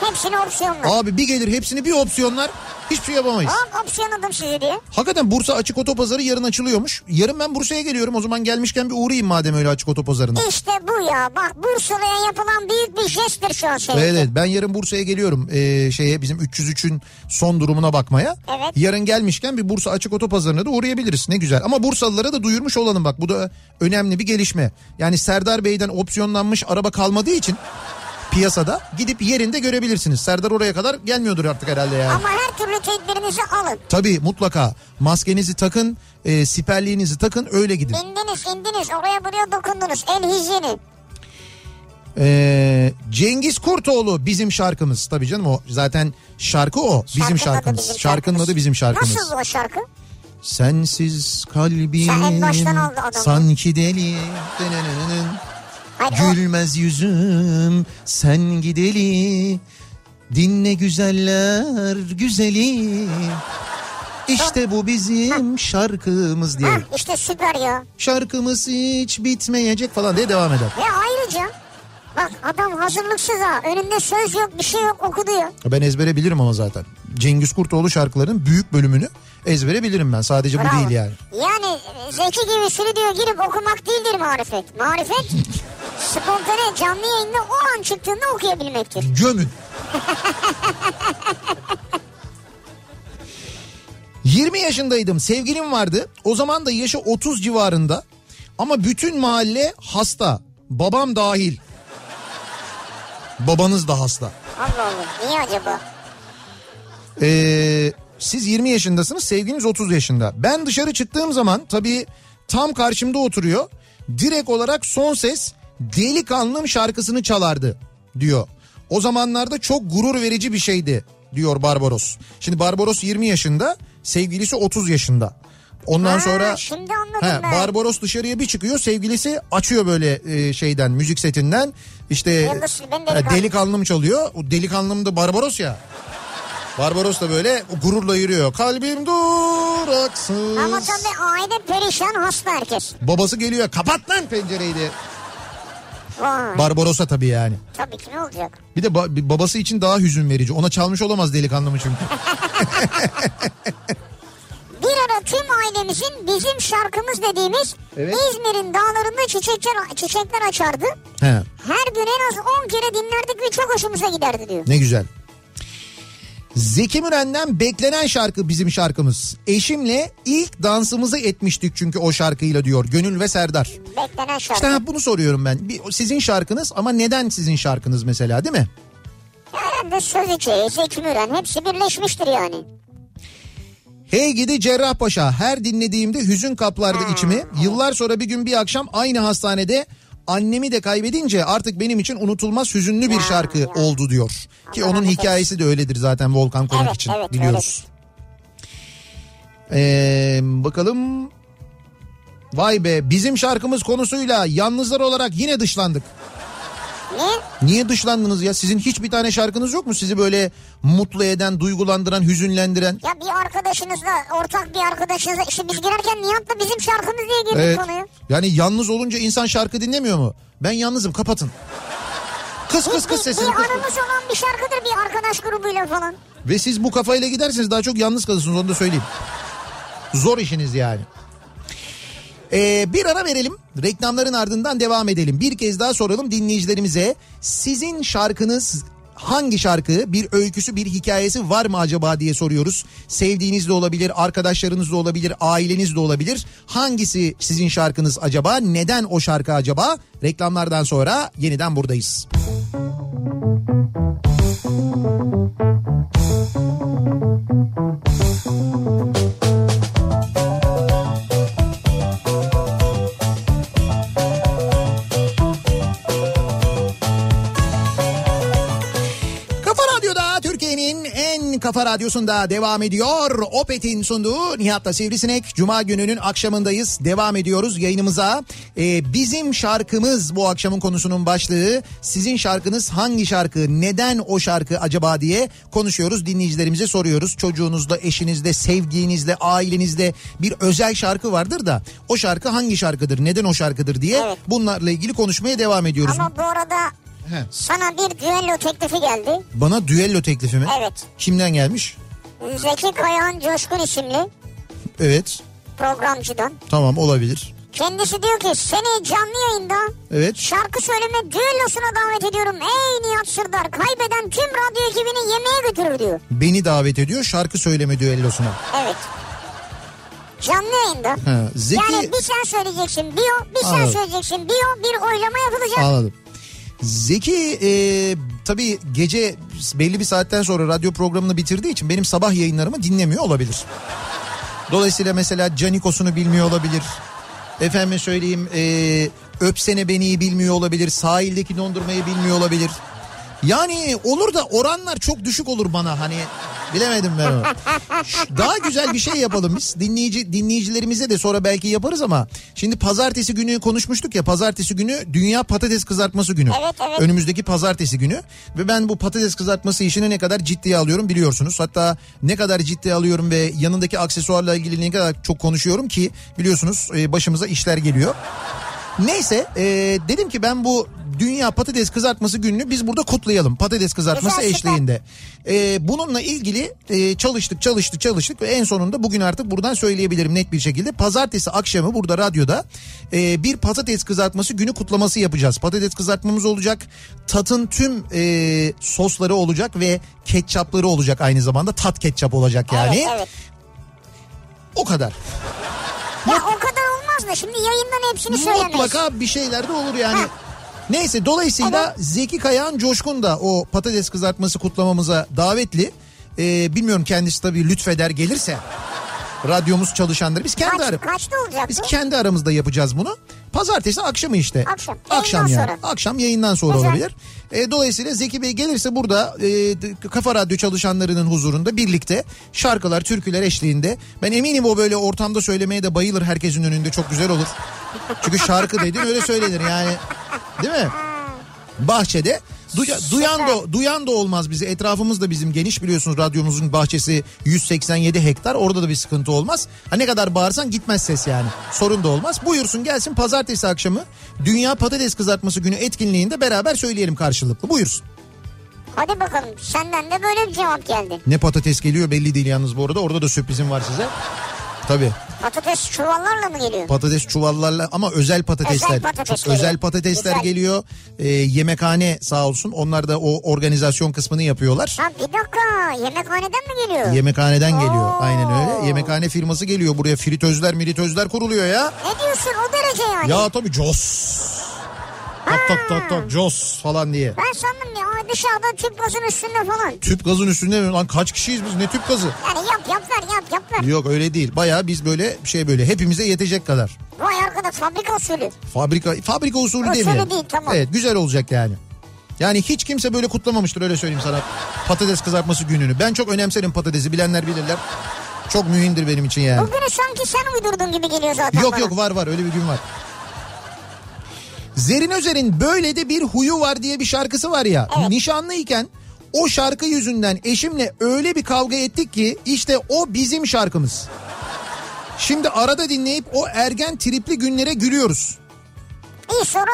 Hepsini opsiyonla. Abi bir gelir hepsini bir opsiyonlar hiçbir şey yapamayız. Hop opsiyonladım sizi diye. Hakikaten Bursa Açık Otopazarı yarın açılıyormuş. Yarın ben Bursa'ya geliyorum o zaman gelmişken bir uğrayayım madem öyle Açık Otopazarı'na. İşte bu ya. Bak Bursa'ya yapılan büyük bir jesttir şu an senin. Evet, evet ben yarın Bursa'ya geliyorum ee, şeye bizim 303'ün son durumuna bakmaya. Evet. Yarın gelmişken bir Bursa Açık Otopazarı'na da uğrayabiliriz ne güzel. Ama Bursalılara da duyurmuş olalım bak bu da önemli bir gelişme. Yani Serdar Bey'den opsiyonlanmış araba kalmadığı için piyasada gidip yerinde görebilirsiniz. Serdar oraya kadar gelmiyordur artık herhalde yani. Ama her türlü tedbirinizi alın. Tabii mutlaka maskenizi takın, e, siperliğinizi takın öyle gidin. İndiniz indiniz oraya buraya dokundunuz. El hijyeni. Ee, Cengiz Kurtoğlu bizim şarkımız. Tabii canım o zaten şarkı o. Bizim Şarkının adı şarkımız. bizim Şarkının adı bizim şarkımız. Nasıl o şarkı? Sensiz kalbim Sen en baştan al adamı. sanki deli. Gülmez yüzüm sen gideli. Dinle güzeller güzeli. İşte bu bizim şarkımız diye. Hah, işte süper ya. Şarkımız hiç bitmeyecek falan diye devam eder. Ve ayrıca bak adam hazırlıksız ha. Önünde söz yok bir şey yok okudu ya. Ben ezbere bilirim ama zaten. Cengiz Kurtoğlu şarkılarının büyük bölümünü ezbere bilirim ben. Sadece bu Bravo. değil yani. Yani e, Zeki gibi stüdyoya girip okumak değildir marifet. Marifet spontane canlı yayında o an çıktığında okuyabilmektir. Gömün. 20 yaşındaydım. Sevgilim vardı. O zaman da yaşı 30 civarında. Ama bütün mahalle hasta. Babam dahil. Babanız da hasta. Allah Allah niye acaba? Ee, siz 20 yaşındasınız, sevgiliniz 30 yaşında. Ben dışarı çıktığım zaman tabii tam karşımda oturuyor. Direkt olarak son ses Delikanlım şarkısını çalardı diyor. O zamanlarda çok gurur verici bir şeydi diyor Barbaros. Şimdi Barbaros 20 yaşında, sevgilisi 30 yaşında. Ondan Ha, sonra şimdi He, ben. Barbaros dışarıya bir çıkıyor sevgilisi açıyor böyle e, şeyden müzik setinden işte e, Delikanlı. delikanlım çalıyor. O delikanlım da Barbaros ya. Barbaros da böyle gururla yürüyor. Kalbim duraksız. Ama tabii aile perişan hasta herkes. Babası geliyor kapat lan pencereyi de. Vay. Barbaros'a tabii yani. tabii ki ne olacak? Bir de ba- babası için daha hüzün verici. Ona çalmış olamaz delikanlımı çünkü. Bir ara tüm ailemizin bizim şarkımız dediğimiz Evet. İzmir'in dağlarında çiçekler, çiçekler açardı. He, Her gün en az 10 kere dinlerdik ve çok hoşumuza giderdi diyor. ne güzel. Zeki Müren'den beklenen şarkı bizim şarkımız. Eşimle ilk dansımızı etmiştik çünkü o şarkıyla diyor Gönül ve Serdar. Beklenen şarkı. İşte ha, bunu soruyorum ben. Bir, sizin şarkınız ama neden sizin şarkınız mesela değil mi? Herhalde söz içeriği, Zeki Müren hepsi birleşmiştir yani. Hey gidi Cerrahpaşa her dinlediğimde hüzün kaplardı içimi. Yıllar sonra bir gün bir akşam aynı hastanede annemi de kaybedince artık benim için unutulmaz hüzünlü bir şarkı oldu diyor. Ki onun hikayesi de öyledir zaten Volkan Konuk Evet, için evet, biliyoruz. Ee, bakalım. Vay be bizim şarkımız konusuyla yalnızlar olarak yine dışlandık. Ne? Niye dışlandınız ya? Sizin hiçbir tane şarkınız yok mu? Sizi böyle mutlu eden, duygulandıran, hüzünlendiren? Ya bir arkadaşınızla, ortak bir arkadaşınızla işte biz girerken Nihat'la bizim şarkımız diye girdik Evet. konuya. Yani yalnız olunca insan şarkı dinlemiyor mu? Ben yalnızım kapatın. Kıs kıs kıs Bir, sesini. bir kıs kıs. anımız olan bir şarkıdır bir arkadaş grubuyla falan. Ve siz bu kafayla giderseniz daha çok yalnız kalırsınız onu da söyleyeyim. Zor işiniz yani. Ee, bir ara verelim. Reklamların ardından devam edelim. Bir kez daha soralım dinleyicilerimize. Sizin şarkınız hangi şarkı bir öyküsü bir hikayesi var mı acaba diye soruyoruz. Sevdiğiniz de olabilir, arkadaşlarınız da olabilir, aileniz de olabilir. Hangisi sizin şarkınız acaba? Neden o şarkı acaba? Reklamlardan sonra yeniden buradayız. Kafa kafa radyosunda devam ediyor. Opet'in sunduğu Nihat'la Sivrisinek. Cuma gününün akşamındayız. Devam ediyoruz yayınımıza. Ee, bizim şarkımız bu akşamın konusunun başlığı. Sizin şarkınız hangi şarkı? Neden o şarkı acaba diye konuşuyoruz. Dinleyicilerimize soruyoruz. Çocuğunuzda, eşinizde, sevdiğinizde, ailenizde bir özel şarkı vardır da o şarkı hangi şarkıdır? Neden o şarkıdır diye Evet. bunlarla ilgili konuşmaya devam ediyoruz. Ama bu arada He. Sana bir düello teklifi geldi. Bana düello teklifi mi? Evet. Kimden gelmiş? Zeki Kayağan Coşkun isimli Evet. programcıdan. Tamam olabilir. Kendisi diyor ki seni canlı yayında Evet. şarkı söyleme düellosuna davet ediyorum. Ey Nihat Sırdar kaybeden tüm radyo ekibini yemeğe götürür diyor. Beni davet ediyor şarkı söyleme düellosuna. Evet. Canlı yayında. Ha, Zeki... Yani bir sen söyleyeceksin bir sen Anladım. söyleyeceksin bio, bir oylama yapılacak. Anladım. Zeki e, tabii gece belli bir saatten sonra radyo programını bitirdiği için benim sabah yayınlarımı dinlemiyor olabilir. Dolayısıyla mesela Canikos'unu bilmiyor olabilir. Efendime söyleyeyim e, Öpsene Beni'yi bilmiyor olabilir. Sahildeki dondurmayı bilmiyor olabilir. Yani olur da oranlar çok düşük olur bana hani bilemedim ben onu. Daha güzel bir şey yapalım biz. Dinleyici dinleyicilerimize de sonra belki yaparız ama şimdi pazartesi günü konuşmuştuk ya pazartesi günü Dünya Patates Kızartması günü. Evet, evet. Önümüzdeki pazartesi günü ve ben bu patates kızartması işini ne kadar ciddiye alıyorum biliyorsunuz. Hatta ne kadar ciddiye alıyorum ve yanındaki aksesuarla ilgili ne kadar çok konuşuyorum ki biliyorsunuz e, başımıza işler geliyor. Neyse e, dedim ki ben bu Dünya Patates Kızartması gününü biz burada kutlayalım. Patates kızartması Güzel, eşliğinde. E, bununla ilgili e, çalıştık çalıştık çalıştık ve en sonunda bugün artık buradan söyleyebilirim net bir şekilde. Pazartesi akşamı burada radyoda e, bir patates kızartması günü kutlaması yapacağız. Patates kızartmamız olacak. Tatın tüm e, sosları olacak ve ketçapları olacak aynı zamanda. Tat ketçap olacak yani. Evet, evet. O kadar. Ya o kadar olmaz da şimdi yayından hepsini söylemeyiz. Mutlaka bir şeyler de olur yani. Ha. Neyse dolayısıyla Zeki Kayağan Coşkun da o patates kızartması kutlamamıza davetli. Ee, bilmiyorum kendisi tabii lütfeder gelirse radyomuz çalışanları biz kendi Kaç, ara- kaçta olacak biz bu? kendi aramızda yapacağız bunu. Pazartesi akşamı işte. Akşam. Akşam Yayından yani. sonra. Akşam yayından sonra Güzel. olabilir. E, dolayısıyla Zeki Bey gelirse burada e, Kafa Radyo çalışanlarının huzurunda birlikte şarkılar, türküler eşliğinde. Ben eminim o böyle ortamda söylemeye de bayılır herkesin önünde çok güzel olur. Çünkü şarkı dedin öyle söylenir yani. Değil mi? Bahçede duya- duyan da duyan da olmaz bizi. Etrafımız da bizim geniş biliyorsunuz radyomuzun bahçesi 187 hektar. Orada da bir sıkıntı olmaz. Ha ne kadar bağırsan gitmez ses yani. Sorun da olmaz. Buyursun gelsin pazartesi akşamı Dünya Patates Kızartması Günü etkinliğinde beraber söyleyelim karşılıklı. Buyursun. Hadi bakalım senden de böyle bir cevap geldi. Ne patates geliyor belli değil yalnız bu arada. Orada da sürprizim var size. Tabii. Patates çuvallarla mı geliyor? Patates çuvallarla ama özel patatesler. Özel patates Çok özel geliyor. patatesler Güzel. geliyor. Ee, yemekhane sağ olsun. Onlar da o organizasyon kısmını yapıyorlar. Ha bir dakika yemekhaneden mi geliyor? Yemekhaneden geliyor. Oo. Aynen öyle. Yemekhane firması geliyor buraya. Fritözler, militözler kuruluyor ya. ne diyorsun o derece yani? Ya tabii Jos. Tak tak tak tak Jos falan diye. Ben sandım ya dışarıda tüp gazın üstünde falan. Tüp gazın üstünde mi? Lan kaç kişiyiz biz? Ne tüp gazı? Yani yap yap ver yap yap ver. Yok öyle değil. Bayağı biz böyle şey böyle hepimize yetecek kadar. Vay arkadaş fabrika usulü. Fabrika fabrika usulü Usulü demeyelim. değil, tamam. Evet güzel olacak yani. Yani hiç kimse böyle kutlamamıştır öyle söyleyeyim sana. Patates kızartması gününü. Ben çok önemserim patatesi bilenler bilirler. Çok mühimdir benim için yani. Bugünü sanki sen uydurdun gibi geliyor zaten Yok bana. yok var var öyle bir gün var. Zerin Özer'in böyle de bir huyu var diye bir şarkısı var ya. Evet. Nişanlıyken o şarkı yüzünden eşimle öyle bir kavga ettik ki işte o bizim şarkımız. Şimdi arada dinleyip o ergen tripli günlere gülüyoruz. İyi sonra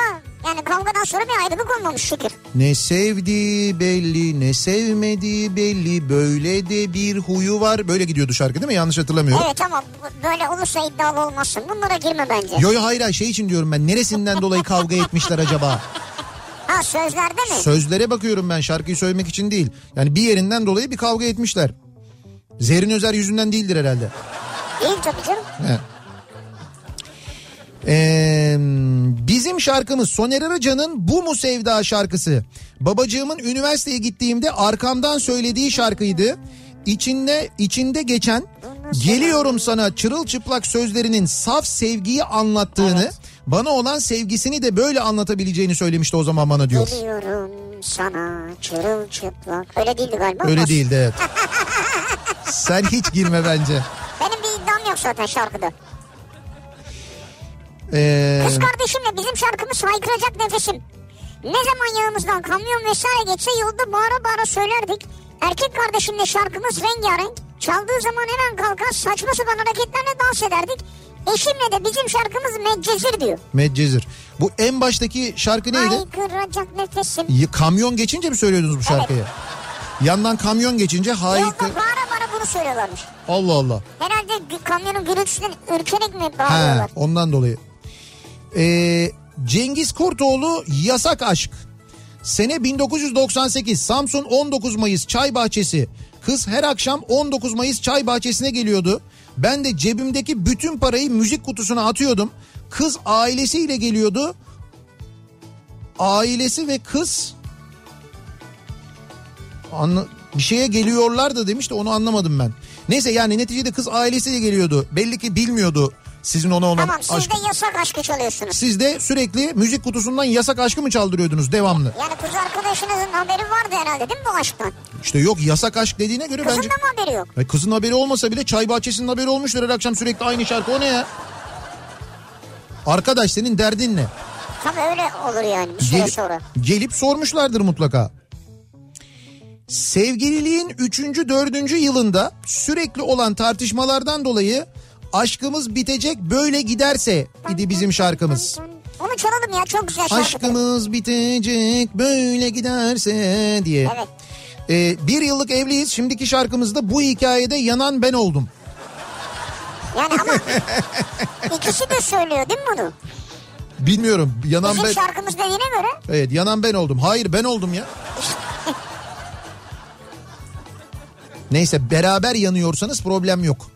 yani kavgadan sonra bir ayrılık olmamış şükür. Ne sevdi belli ne sevmedi belli böyle de bir huyu var. Böyle gidiyordu şarkı değil mi? Yanlış hatırlamıyorum. Evet ama bu- böyle olursa iddialı olmazsın. Bunlara girme bence. Yo yo hayır hayır şey için diyorum ben neresinden dolayı kavga etmişler acaba? Ha sözlerde mi? Sözlere bakıyorum ben şarkıyı söylemek için değil. Yani bir yerinden dolayı bir kavga etmişler. Zerrin Özer yüzünden değildir herhalde. Değil tabii canım. He. Ee, bizim şarkımız Soner Arıcan'ın Bu Mu Sevda şarkısı. Babacığımın üniversiteye gittiğimde arkamdan söylediği şarkıydı. İçinde içinde geçen geliyorum sana çırılçıplak sözlerinin saf sevgiyi anlattığını, bana olan sevgisini de böyle anlatabileceğini söylemişti o zaman bana diyor. Geliyorum sana çırılçıplak. Öyle değildi galiba. Öyle değildi evet. Sen hiç girme bence. Benim bir iddiam yok zaten şarkıda. Ee, Kız kardeşimle bizim şarkımız haykıracak nefesim. Ne zaman yanımızdan kamyon vesaire geçse yolda bağıra bağıra söylerdik. Erkek kardeşimle şarkımız rengarenk. Çaldığı zaman hemen kalkar saçma sapan hareketlerle dans ederdik. Eşimle de bizim şarkımız Medcezir diyor. Medcezir. Bu en baştaki şarkı neydi? Haykıracak nefesim. Y- Kamyon geçince mi söylüyordunuz bu şarkıyı? Yandan kamyon geçince Yolda haykır... bağıra bağıra bunu söylüyorlarmış. Allah Allah. Herhalde kamyonun gürültüsünden ürkerek mi He, bağırıyorlar? ondan dolayı. Ee, Cengiz Kurtoğlu Yasak Aşk. Sene 1998 Samsun 19 Mayıs Çay Bahçesi. Kız her akşam 19 Mayıs Çay Bahçesi'ne geliyordu. Ben de cebimdeki bütün parayı müzik kutusuna atıyordum. Kız ailesiyle geliyordu. Ailesi ve kız Anla, bir şeye geliyorlar da demiş de onu anlamadım ben. Neyse yani neticede kız ailesiyle geliyordu. Belli ki bilmiyordu sizin ona olan Tamam siz aşkı. de yasak aşkı çalıyorsunuz. Siz de sürekli müzik kutusundan yasak aşkı mı çaldırıyordunuz devamlı? Yani kız arkadaşınızın haberi vardı herhalde değil mi bu aşktan? İşte yok yasak aşk dediğine göre Kızın bence... da mı haberi yok? Ay kızın haberi olmasa bile çay bahçesinin haberi olmuştur her akşam sürekli aynı şarkı o ne ya? Arkadaş senin derdin ne? Tabii öyle olur yani bir süre Gelip, sonra. gelip sormuşlardır mutlaka. Sevgililiğin 3. 4. yılında sürekli olan tartışmalardan dolayı aşkımız bitecek böyle giderse idi bizim şarkımız. Onu çalalım ya çok güzel şarkı. Aşkımız bitecek böyle giderse diye. Evet. Ee, bir yıllık evliyiz şimdiki şarkımızda bu hikayede yanan ben oldum. Yani ama ikisi de söylüyor değil mi bunu? Bilmiyorum yanan Bizim ben... şarkımız dediğine göre Evet yanan ben oldum. Hayır ben oldum ya. Neyse beraber yanıyorsanız problem yok.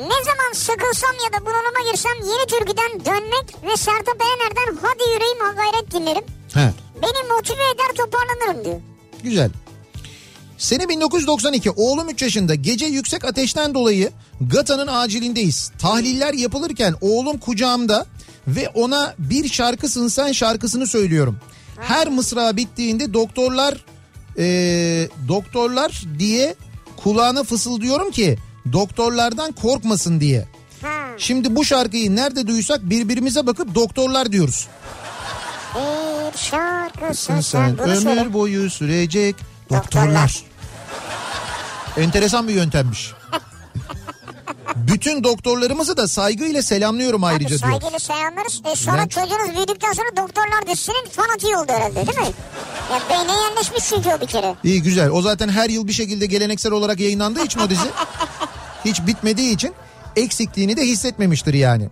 Ne zaman sıkılsam ya da bunalıma girsem yeni türküden dönmek ve Sertab Erener'den hadi yüreğim gayret dinlerim. He. Beni motive eder toparlanırım diyor. Güzel. Sene 1992 oğlum 3 yaşında gece yüksek ateşten dolayı GATA'nın acilindeyiz. Tahliller yapılırken oğlum kucağımda ve ona bir şarkısın sen şarkısını söylüyorum. Her mısra bittiğinde doktorlar eee, doktorlar diye kulağına fısıldıyorum ki doktorlardan korkmasın diye. Şimdi bu şarkıyı nerede duysak birbirimize bakıp doktorlar diyoruz. Bir şarkısın sen, bunu söyle. ömür boyu sürecek Doktorlar. doktorlar. Enteresan bir yöntemmiş. Bütün doktorlarımızı da saygıyla selamlıyorum Tabii ayrıca diyor. saygıyla selamlarız. E sonra Ben- çocuğunuz büyüdükten sonra doktorlar dizisinin fanatiği oldu herhalde değil mi? Ya beyne yerleşmiş çünkü o bir kere. İyi güzel. O zaten her yıl bir şekilde geleneksel olarak yayınlandığı için o dizi hiç bitmediği için eksikliğini de hissetmemiştir yani.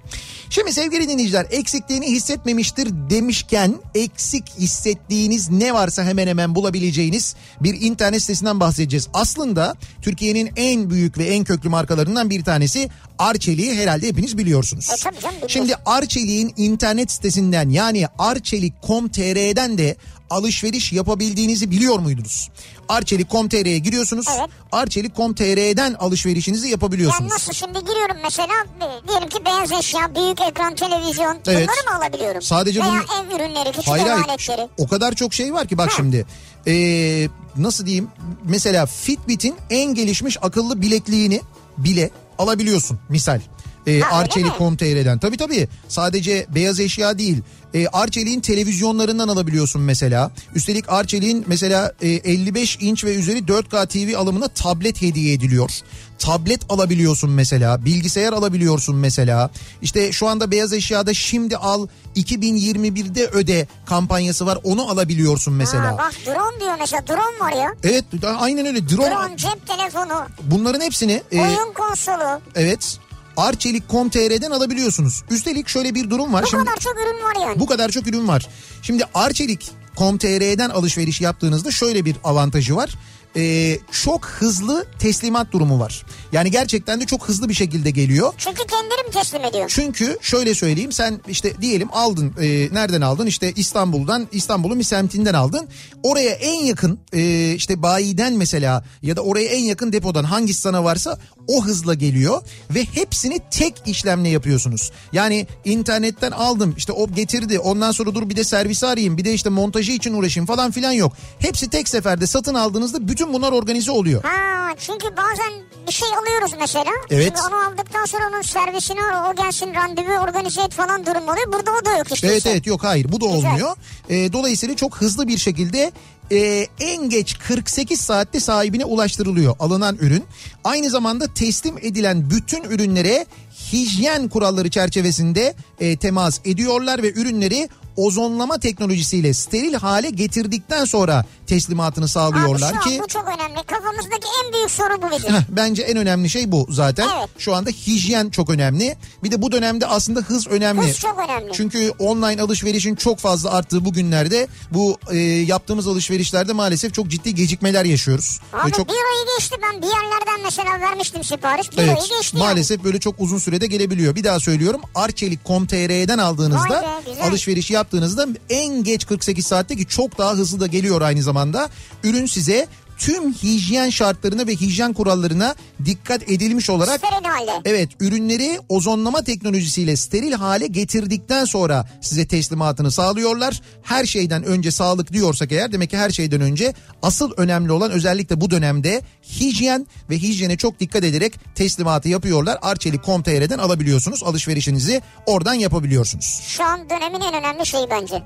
Şimdi sevgili dinleyiciler eksikliğini hissetmemiştir demişken eksik hissettiğiniz ne varsa hemen hemen bulabileceğiniz bir internet sitesinden bahsedeceğiz. Aslında Türkiye'nin en büyük ve en köklü markalarından bir tanesi Arçelik'i herhalde hepiniz biliyorsunuz. E canım. Şimdi Arçelik'in internet sitesinden yani arçelik.com.tr'den de alışveriş yapabildiğinizi biliyor muydunuz? Arçelik.com.tr'ye giriyorsunuz. Evet. Arçelik.com.tr'den alışverişinizi yapabiliyorsunuz. Yani nasıl şimdi giriyorum mesela e, diyelim ki beyaz eşya, büyük ekran, televizyon Evet. bunları mı alabiliyorum? Sadece Veya bunu- ev ürünleri, küçük Hayır ev hayır aletleri. o kadar çok şey var ki bak Ha. şimdi Ee, nasıl diyeyim mesela Fitbit'in en gelişmiş akıllı bilekliğini bile alabiliyorsun misal. Ee, öyle mi? Arçelik.com.tr'den tabii tabii sadece beyaz eşya değil ee, Arçelik'in televizyonlarından alabiliyorsun mesela. Üstelik Arçelik'in mesela e, 55 inç ve üzeri 4K TV alımına tablet hediye ediliyor. Tablet alabiliyorsun mesela, bilgisayar alabiliyorsun mesela. İşte şu anda beyaz eşyada şimdi al 2021'de öde kampanyası var onu alabiliyorsun mesela. Ha, bak drone diyor mesela drone var ya. Evet aynen öyle drone, Drone, cep telefonu, bunların hepsini e, oyun konsolu. evet Arçelik.com.tr'den alabiliyorsunuz. Üstelik şöyle bir durum var. Bu Şimdi kadar çok ürün var yani. bu kadar çok ürün var. Şimdi Arçelik.com.tr'den alışveriş yaptığınızda şöyle bir avantajı var. Ee, çok hızlı teslimat durumu var. Yani gerçekten de çok hızlı bir şekilde geliyor. Çünkü kendileri mi teslim ediyor? Çünkü şöyle söyleyeyim sen işte diyelim aldın e, nereden aldın işte İstanbul'dan İstanbul'un bir semtinden aldın. Oraya en yakın e, işte bayiden mesela ya da oraya en yakın depodan hangisi sana varsa o hızla geliyor ve hepsini tek işlemle yapıyorsunuz. Yani internetten aldım işte o getirdi ondan sonra dur bir de servisi arayayım bir de işte montajı için uğraşayım falan filan yok. Hepsi tek seferde satın aldığınızda bütün bütün bunlar organize oluyor. Ha çünkü bazen bir şey alıyoruz mesela. Evet. Şimdi onu aldıktan sonra onun servisini ar, o gelsin randevu organize et falan durum oluyor. Burada o da yok işte. Evet evet yok hayır bu da Güzel. olmuyor. Ee, dolayısıyla çok hızlı bir şekilde e, en geç 48 saatte sahibine ulaştırılıyor alınan ürün. Aynı zamanda teslim edilen bütün ürünlere hijyen kuralları çerçevesinde e, temas ediyorlar ve ürünleri ozonlama teknolojisiyle steril hale getirdikten sonra teslimatını sağlıyorlar Abi şu ki bu çok önemli. Kafamızdaki en büyük soru bu bizim. Bence en önemli şey bu zaten. Evet. Şu anda hijyen çok önemli. Bir de bu dönemde aslında hız önemli. Hız çok önemli. Çünkü online alışverişin çok fazla arttığı bu günlerde bu e, yaptığımız alışverişlerde maalesef çok ciddi gecikmeler yaşıyoruz. Abi Ve çok bir ayı geçti ben bir yerlerden mesela vermiştim sipariş. Bir Evet ayı geçti yani. maalesef böyle çok uzun sürede gelebiliyor. Bir daha söylüyorum Arçelik.com.tr'den aldığınızda be, alışveriş yaptığınızda en geç 48 saatte ki çok daha hızlı da geliyor aynı zamanda. Ürün size tüm hijyen şartlarına ve hijyen kurallarına dikkat edilmiş olarak Steril halde. Evet ürünleri ozonlama teknolojisiyle steril hale getirdikten sonra size teslimatını sağlıyorlar. Her şeyden önce sağlık diyorsak eğer demek ki her şeyden önce asıl önemli olan özellikle bu dönemde hijyen ve hijyene çok dikkat ederek teslimatı yapıyorlar. Arçelik.com.tr'den alabiliyorsunuz alışverişinizi oradan yapabiliyorsunuz. Şu an dönemin en önemli şeyi bence.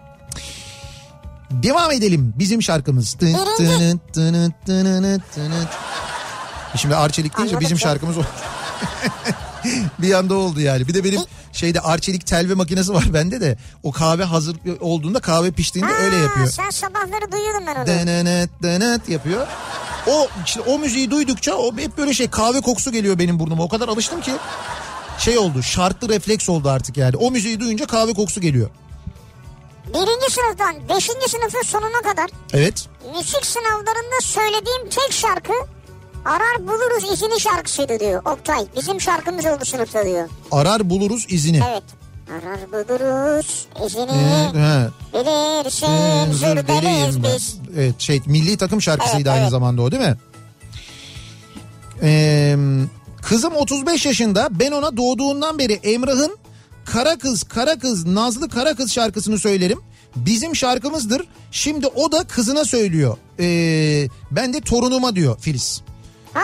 Devam edelim bizim şarkımız. Tın. Şimdi Arçelik deyince bizim şarkımız o. bir anda oldu yani. Bir de benim şeyde Arçelik telve makinesi var bende de. O kahve hazır olduğunda kahve piştiğinde öyle Ha, yapıyor. Sen sabahları duyuyordun ben onu. Denenet denet yapıyor. O işte o müziği duydukça o hep böyle şey kahve kokusu geliyor benim burnuma. O kadar alıştım ki şey oldu. Şartlı refleks oldu artık yani. O müziği duyunca kahve kokusu geliyor. Birinci sınıftan beşinci sınıfın sonuna kadar Evet. müzik sınavlarında söylediğim tek şarkı Arar Buluruz izini şarkısıydı diyor Oktay. Bizim şarkımız oldu sınıfta diyor. Arar buluruz izini. Evet. Arar buluruz izini Ee, he. bilirsin Zürdeliyim ben. biz. Evet şey milli takım şarkısıydı Evet, aynı evet. zamanda o değil mi? Ee, kızım 35 yaşında ben ona doğduğundan beri Emrah'ın Kara Kız Kara Kız Nazlı Kara Kız şarkısını söylerim. Bizim şarkımızdır. Şimdi o da kızına söylüyor. Ee, ben de torunuma diyor Filiz. Ha.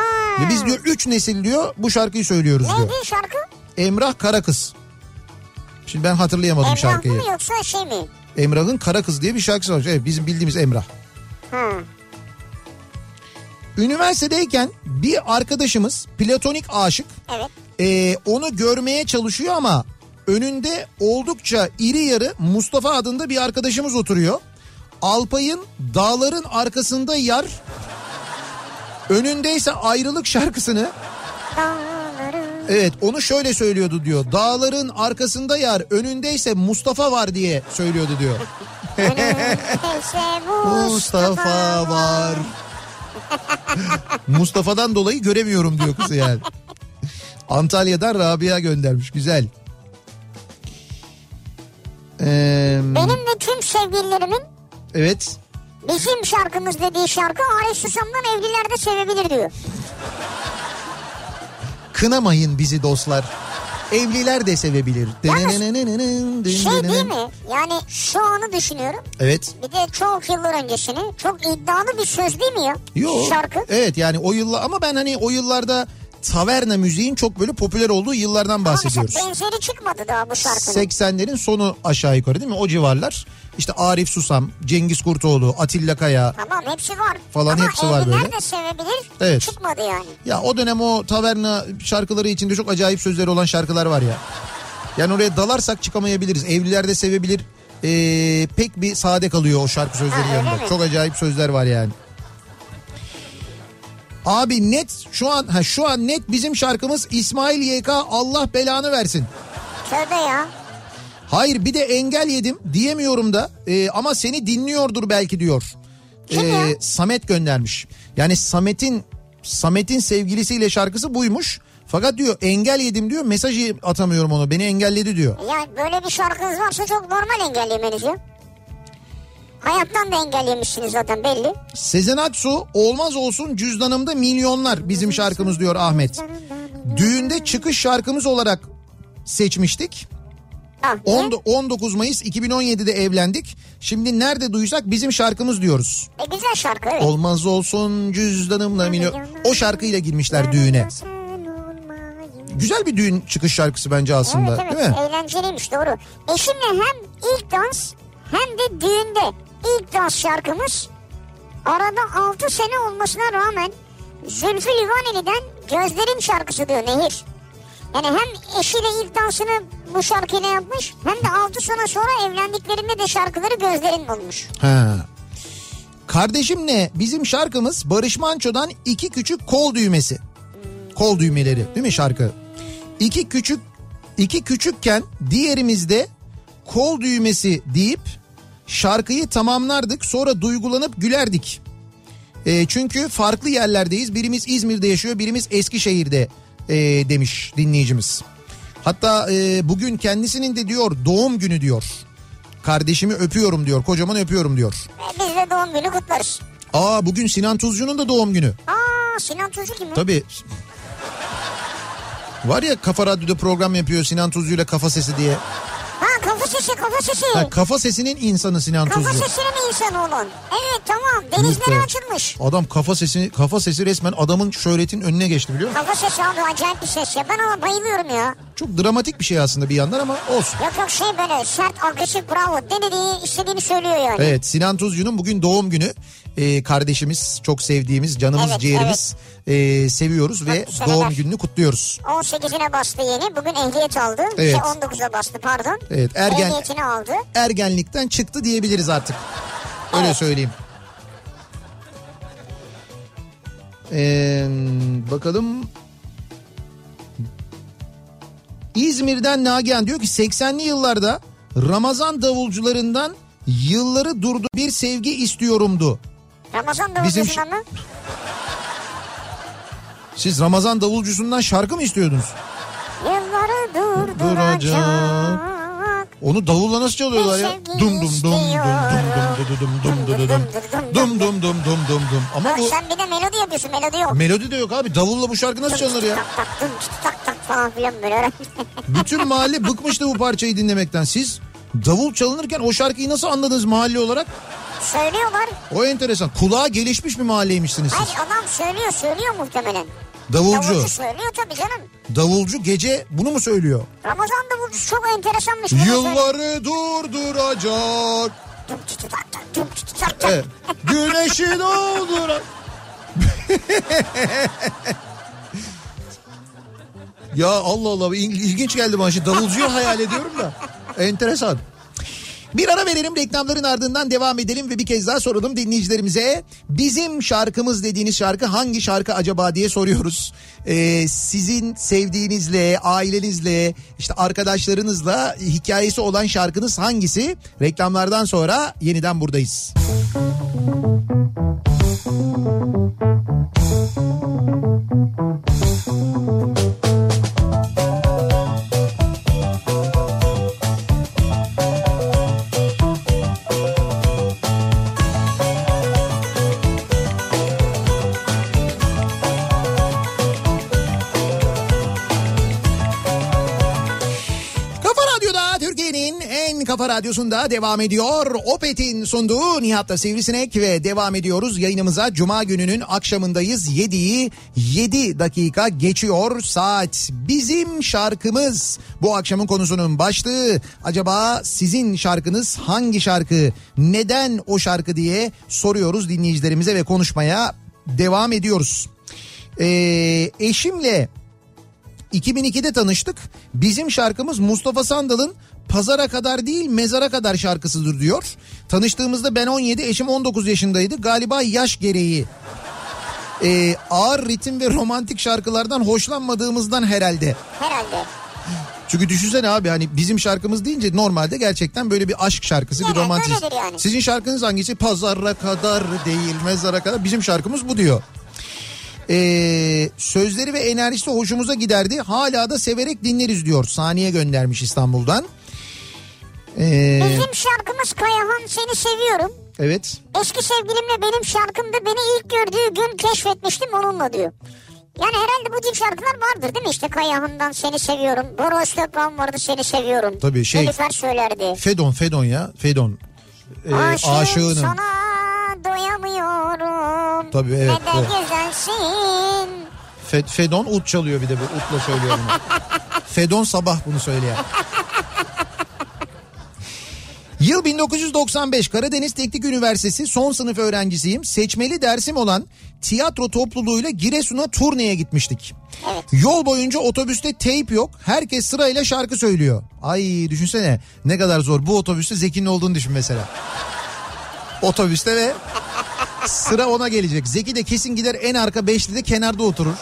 Biz diyor 3 nesil diyor bu şarkıyı söylüyoruz diyor. Neydi şarkı? Emrah Kara Kız. Şimdi ben hatırlayamadım Emrah şarkıyı. mı yoksa şey mi? Emrah'ın Kara Kız diye bir şarkısı var. Evet bizim bildiğimiz Emrah. Ha. Üniversitedeyken bir arkadaşımız platonik aşık. Evet. Ee, onu görmeye çalışıyor ama önünde oldukça iri yarı Mustafa adında bir arkadaşımız oturuyor. Alpay'ın dağların arkasında yar önündeyse ayrılık şarkısını evet onu şöyle söylüyordu diyor. Dağların arkasında yar önündeyse Mustafa var diye söylüyordu diyor. Mustafa var. Mustafa'dan dolayı göremiyorum diyor kızı yani. Antalya'dan Rabia göndermiş güzel. Ee, Benim ve tüm sevgililerimin evet bizim şarkımız dediği şarkı Arif Susam'dan evlilerde sevebilir diyor. kınamayın bizi dostlar. Evliler de sevebilir. Şey değil mi? Yani şu anı düşünüyorum. Evet. Bir de çok yıllar öncesini. Çok iddialı bir söz değil mi ya? Yo. Şarkı. Evet yani o yıllar ama ben hani o yıllarda taverna müziğin çok böyle popüler olduğu yıllardan Ama bahsediyoruz. benzeri çıkmadı daha bu şarkının. 80'lerin sonu aşağı yukarı değil mi? O civarlar. İşte Arif Susam, Cengiz Kurtoğlu, Atilla Kaya. Tamam hepsi var. Falan Ama hepsi var böyle. de sevebilir. Evet. Çıkmadı yani. Ya o dönem o taverna şarkıları içinde çok acayip sözleri olan şarkılar var ya. Yani oraya dalarsak çıkamayabiliriz. Evliler de sevebilir. Ee, pek bir sade kalıyor o şarkı sözleri Ha, yanında. mi? Çok acayip sözler var yani. Abi net şu an ha şu an net bizim şarkımız İsmail YK Allah belanı versin. Tövbe ya. Hayır bir de engel yedim diyemiyorum da e, ama seni dinliyordur belki diyor. Kim ya? Samet göndermiş. Yani Samet'in Samet'in sevgilisiyle şarkısı buymuş. Fakat diyor engel yedim diyor mesajı atamıyorum onu beni engelledi diyor. Ya böyle bir şarkınız varsa çok normal engelleyemeniz ya. Hayattan da engellemişsiniz zaten belli. Sezen Aksu olmaz olsun cüzdanımda milyonlar bizim şarkımız diyor Ahmet. Düğünde çıkış şarkımız olarak seçmiştik. Ah, niye? On- 19 Mayıs 2017'de evlendik. Şimdi nerede duysak bizim şarkımız diyoruz. E, güzel şarkı evet. Olmaz olsun cüzdanımla milyon. O şarkıyla girmişler düğüne. Güzel bir düğün çıkış şarkısı bence aslında Evet evet değil mi? eğlenceliymiş doğru. Eşimle hem ilk dans hem de düğünde ilk dans şarkımız arada 6 sene olmasına rağmen Zülfü Livaneli'den Gözlerin şarkısı diyor Nehir. Yani hem eşiyle ilk dansını bu şarkıyla yapmış hem de 6 sene sonra evlendiklerinde de şarkıları Gözlerin olmuş. Ha. Kardeşimle bizim şarkımız Barış Manço'dan iki küçük kol düğmesi. Kol düğmeleri değil mi şarkı? İki küçük iki küçükken diğerimizde kol düğmesi deyip şarkıyı tamamlardık sonra duygulanıp gülerdik. E, çünkü farklı yerlerdeyiz. Birimiz İzmir'de yaşıyor, birimiz Eskişehir'de e, demiş dinleyicimiz. Hatta e, bugün kendisinin de diyor doğum günü diyor. Kardeşimi öpüyorum diyor. Kocaman öpüyorum diyor. E, biz de doğum günü kutlarız. Aa bugün Sinan Tuzcu'nun da doğum günü. Aa Sinan Tuzcu kim? Tabii. Var ya Kafa Radyo'da program yapıyor Sinan Tuzcu ile Kafa Sesi diye. Kafa sesi kafa sesi. Ha, kafa Sesi'nin insanı Sinan Kafa Tuzcu. sesinin insanı olan. Evet tamam denizlere be. açılmış. Adam kafa sesi kafa sesi resmen adamın şöhretin önüne geçti biliyor musun? Kafa sesi abi acayip bir ses ya. Ben ona bayılıyorum ya. Çok dramatik bir şey aslında bir yandan ama olsun. Yok yok şey böyle sert agresif bravo. Dediğini istediğini söylüyor yani. Evet Sinan Tuzcu'nun bugün doğum günü. Ee, kardeşimiz çok sevdiğimiz canımız Evet, ciğerimiz Ee, seviyoruz ve Mutlu seneler. doğum gününü kutluyoruz. 18'ine bastı yeni. Bugün ehliyet aldı. Evet. Şey 19'a bastı pardon. Evet, ergen- Ehliyetini aldı. Ergenlikten çıktı diyebiliriz artık. Öyle Evet. söyleyeyim. Ee, bakalım. İzmir'den Nagihan diyor ki 80'li yıllarda Ramazan davulcularından yılları durdu bir sevgi istiyorumdu. Ramazan Bizim davulcusundan mı? Siz Ramazan davulcusundan şarkı mı istiyordunuz? Yılları Duracak. durduracak. Onu davulla nasıl çalıyorlar ya? Dum dum dum dum dum istiyorum. dum dum dum dum dum dum dum dum dum dum dum dum. Ama bu sen bir de melodi yapıyorsun melodi yok. melodi de yok abi. Davulla bu şarkı nasıl çalınır ya? Tak tak dum tak tak falan filan böyle. Bütün mahalle bıkmıştı bu parçayı dinlemekten. Siz davul çalınırken o şarkıyı nasıl anladınız mahalle olarak? Söylüyorlar. O enteresan. Kulağa gelişmiş bir mahalleymişsiniz siz. Hayır adam söylüyor söylüyor muhtemelen. Davulcu. Davulcu söylüyor tabii canım. Davulcu gece bunu mu söylüyor? Ramazan davulcusu çok enteresanmış. Yılları durduracak. Evet. Güneşi dolduran. ya Allah Allah il- ilginç geldi bana. Şimdi davulcuyu hayal ediyorum da. Enteresan. Bir ara verelim reklamların ardından devam edelim ve bir kez daha soralım dinleyicilerimize. Bizim şarkımız dediğiniz şarkı hangi şarkı acaba diye soruyoruz. Ee, sizin sevdiğinizle, ailenizle, işte arkadaşlarınızla hikayesi olan şarkınız hangisi? Reklamlardan sonra yeniden buradayız. Kafa radyosunda devam ediyor. Opet'in sunduğu Nihat'la Sivrisinek ve devam ediyoruz. Yayınımıza Cuma gününün akşamındayız. 7'yi 7 dakika geçiyor saat. Bizim şarkımız bu akşamın konusunun başlığı. Acaba sizin şarkınız hangi şarkı? Neden o şarkı diye soruyoruz dinleyicilerimize ve konuşmaya devam ediyoruz. Ee, eşimle 2002'de tanıştık. Bizim şarkımız Mustafa Sandal'ın Pazara kadar değil mezara kadar şarkısıdır diyor. Tanıştığımızda ben 17 eşim 19 yaşındaydı. Galiba yaş gereği e, ağır ritim ve romantik şarkılardan hoşlanmadığımızdan herhalde. Herhalde. Çünkü düşünsene abi hani bizim şarkımız deyince normalde gerçekten böyle bir aşk şarkısı bir Genelde romantizm. yani. Sizin şarkınız hangisi? Pazara kadar değil mezara kadar. Bizim şarkımız bu diyor. Ee, sözleri ve enerjisi hoşumuza giderdi. Hala da severek dinleriz diyor. Saniye göndermiş İstanbul'dan. Ee, Bizim şarkımız Kayahan Seni Seviyorum. evet. Eski sevgilimle benim şarkımda beni ilk gördüğü gün keşfetmiştim onunla diyor. Yani herhalde bu tip şarkılar vardır değil mi? İşte Kayahan'dan Seni Seviyorum. Bora Öztürk'ten vardı Seni Seviyorum. Tabii şey- Nilüfer söylerdi. Fedon Fedon ya Fedon. Ee, Aşığım aşığının. sana doyamıyorum. Tabii, evet, Ne de o. güzelsin. Fe- Fedon ut çalıyor bir de bu utla söylüyor bunu. Fedon sabah bunu söyleyen. Yıl 1995 Karadeniz Teknik Üniversitesi son sınıf öğrencisiyim. Seçmeli dersim olan tiyatro topluluğuyla Giresun'a turneye gitmiştik. Evet. Yol boyunca otobüste teyp yok. Herkes sırayla şarkı söylüyor. Ay düşünsene ne kadar zor. Bu otobüste Zeki'nin olduğunu düşün mesela. Otobüste ve sıra ona gelecek. Zeki de kesin gider en arka beşlide kenarda oturur.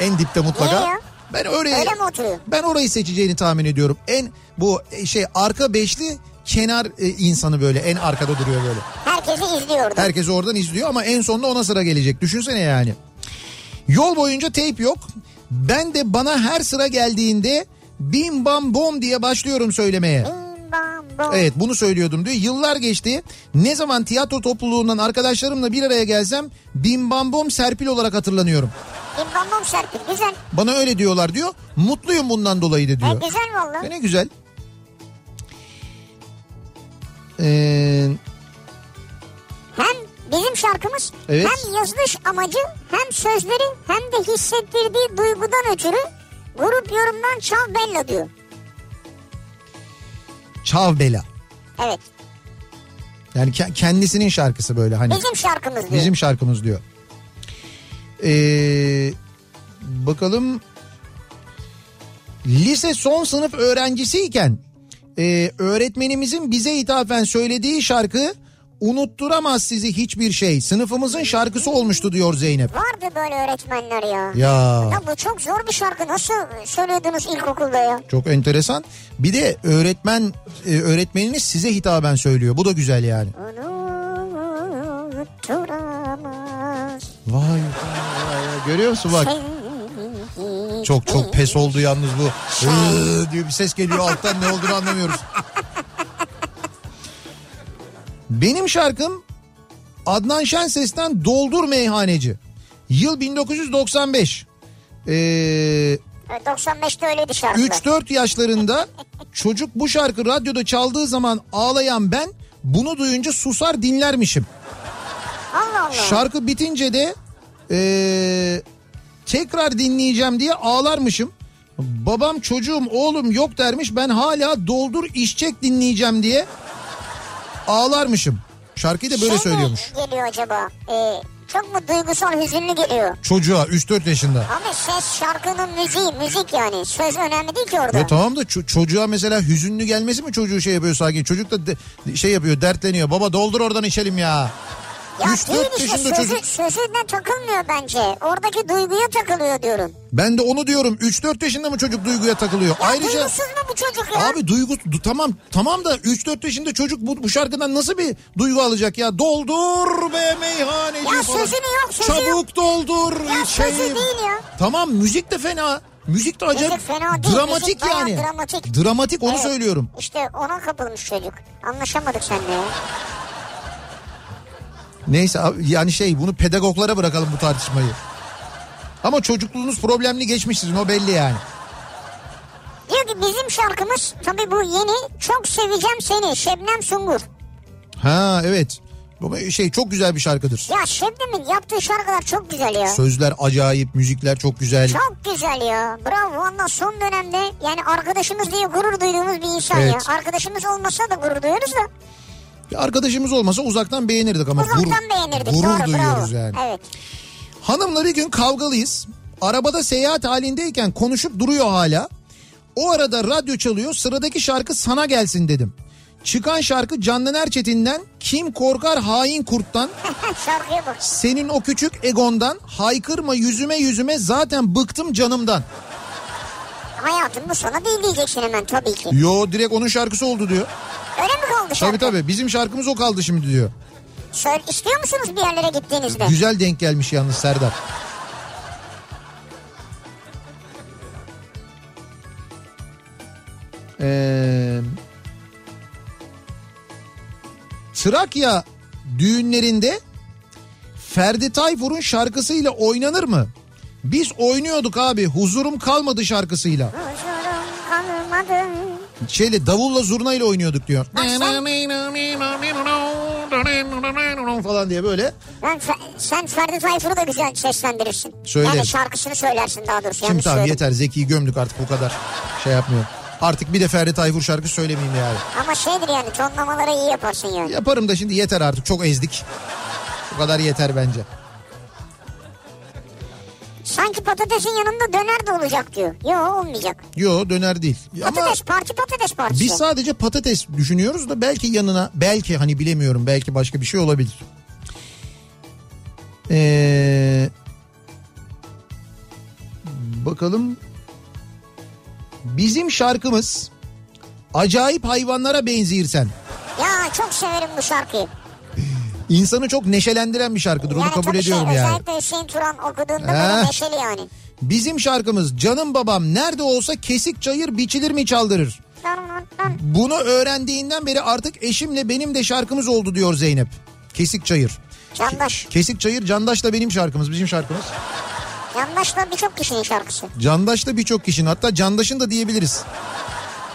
En dipte mutlaka. Niye? Ben oraya Öyle mi oturuyor? ben orayı seçeceğini tahmin ediyorum. En bu e, şey arka beşli kenar e, insanı böyle en arkada duruyor böyle. Herkesi izliyordu. Herkes oradan izliyor ama en sonunda ona sıra gelecek. Düşünsene yani. Yol boyunca teyp yok. Ben de bana her sıra geldiğinde bim bam bom diye başlıyorum söylemeye. Bom. Evet bunu söylüyordum diyor. Yıllar geçti. Ne zaman tiyatro topluluğundan arkadaşlarımla bir araya gelsem bim bam bom Serpil olarak hatırlanıyorum. Bim bam bom Serpil. Güzel. Bana öyle diyorlar diyor. Mutluyum bundan dolayı da E, diyor. güzel valla. E, ne güzel. Ee, Hem bizim şarkımız Evet. hem yazılış amacı hem sözleri hem de hissettirdiği duygudan ötürü grup yorumdan Çal Bella diyor. Çav Bela. Evet. Yani ke- kendisinin şarkısı böyle hani. Bizim şarkımız diyor. Bizim şarkımız diyor. Ee, bakalım. Lise son sınıf öğrencisiyken e, öğretmenimizin bize ithafen söylediği şarkı unutturamaz sizi hiçbir şey. Sınıfımızın şarkısı olmuştu diyor Zeynep. Vardı böyle öğretmenler ya. Ya Ya bu çok zor bir şarkı. Nasıl söylüyordunuz ilkokulda ya? çok enteresan. Bir de öğretmen e, öğretmeniniz size hitaben söylüyor. Bu da güzel yani. Unutturamaz. Vay, vay, görüyor musun bak. Çok çok pes oldu yalnız bu. Iıı diye bir ses geliyor alttan ne olduğunu anlamıyoruz. Benim şarkım Adnan Şenses'ten Doldur Meyhaneci. Yıl 1995. Ee, Evet, 95'te öyleydi şarkılar. 3-4 yaşlarında çocuk bu şarkı radyoda çaldığı zaman ağlayan ben bunu duyunca susar dinlermişim. Allah Allah. Şarkı bitince de ee, tekrar dinleyeceğim diye ağlarmışım. Babam çocuğum oğlum yok dermiş ben hala doldur içecek dinleyeceğim diye ağlarmışım. Şarkıyı da böyle şey söylüyormuş. mi geliyor acaba? Ee, çok mu duygusal hüzünlü geliyor? Çocuğa 3-4 yaşında. Ama ses şarkının müziği, müzik yani. Söz önemli değil ki orada. Ya tamam da ço- çocuğa mesela hüzünlü gelmesi mi çocuğu şey yapıyor sakin? Çocuk da de- şey yapıyor dertleniyor. Baba doldur oradan içelim ya. Ya 3-4 değil işte yaşında sözü, çocuk. sözüne takılmıyor bence. Oradaki duyguya takılıyor diyorum. Ben de onu diyorum. 3-4 yaşında mı çocuk duyguya takılıyor? Ya Ayrıca duygusuz mu bu çocuk ya? Abi duygu du- tamam tamam da 3-4 yaşında çocuk bu, bu şarkıdan nasıl bir duygu alacak ya? Doldur be meyhaneci Ya falan. sözünü yok, sözü Çabuk yok. doldur. Ya sözü şeyim. değil ya. Tamam müzik de fena. Müzik de acayip Müzik fena değil, dramatik müzik yani. dramatik. Dramatik onu Evet. söylüyorum. İşte ona kapılmış çocuk. Anlaşamadık seninle ya. Neyse abi, yani şey bunu pedagoglara bırakalım bu tartışmayı. Ama çocukluğunuz problemli geçmiş sizin o belli yani. Diyor ki bizim şarkımız tabii bu yeni çok seveceğim seni Şebnem Sungur. Ha evet. Bu şey çok güzel bir şarkıdır. Ya Şebnem'in yaptığı şarkılar çok güzel ya. Sözler acayip, müzikler çok güzel. Çok güzel ya. Bravo valla son dönemde yani arkadaşımız diye gurur duyduğumuz bir insan Evet. ya. Arkadaşımız olmasa da gurur duyuyoruz da. Bir arkadaşımız olmasa uzaktan beğenirdik ama Uzaktan gurur, beğenirdik. gurur Doğru duyuyoruz bravo. yani. Evet. Hanımla bir gün kavgalıyız. Arabada seyahat halindeyken konuşup duruyor hala. O arada radyo çalıyor sıradaki şarkı sana gelsin dedim. Çıkan şarkı Candan Erçetin'den Kim Korkar Hain Kurt'tan. Senin o küçük egondan haykırma yüzüme yüzüme zaten bıktım canımdan. Hayatım bu sana değil diyeceksin hemen tabii ki. Yo direkt onun şarkısı oldu diyor. Öyle mi kaldı şarkı? Tabii tabii bizim şarkımız o kaldı şimdi diyor. Söyle, istiyor musunuz bir yerlere gittiğinizde? Güzel denk gelmiş yalnız Serdar. Ee, Trakya düğünlerinde Ferdi Tayfur'un şarkısıyla oynanır mı? Biz oynuyorduk abi huzurum kalmadı şarkısıyla. Huzurum kalmadı. Şeyle davulla zurnayla oynuyorduk diyor. Falan diye böyle. Ben, Fe- sen Ferdi Tayfur'u da güzel seslendirirsin. Söylerim. Yani şarkısını söylersin daha doğrusu. Şimdi tamam yeter Zeki'yi gömdük artık bu kadar şey yapmıyor. Artık bir de Ferdi Tayfur şarkı söylemeyeyim yani. Ama şeydir yani tonlamaları iyi yaparsın yani. Yaparım da şimdi yeter artık çok ezdik. Bu kadar yeter bence. Sanki patatesin yanında döner de olacak diyor. Yok olmayacak. Yo döner değil. Ama Patates parti patates partisi. biz sadece patates düşünüyoruz da belki yanına belki hani bilemiyorum belki başka bir şey olabilir. Ee, bakalım. Bizim şarkımız acayip hayvanlara benzirsen. Ya çok severim bu şarkıyı. İnsanı çok neşelendiren bir şarkıdır onu yani kabul çok ediyorum şey, yani. Özellikle Hüseyin Turan okuduğunda He. böyle neşeli yani. Bizim şarkımız canım babam nerede olsa kesik çayır biçilir mi çaldırır. Bunu öğrendiğinden beri artık eşimle benim de şarkımız oldu diyor Zeynep. Kesik çayır. Candaş. Kesik çayır Candaş da benim şarkımız bizim şarkımız. Candaş da birçok kişinin şarkısı. Candaş da birçok kişinin hatta Candaş'ın da diyebiliriz.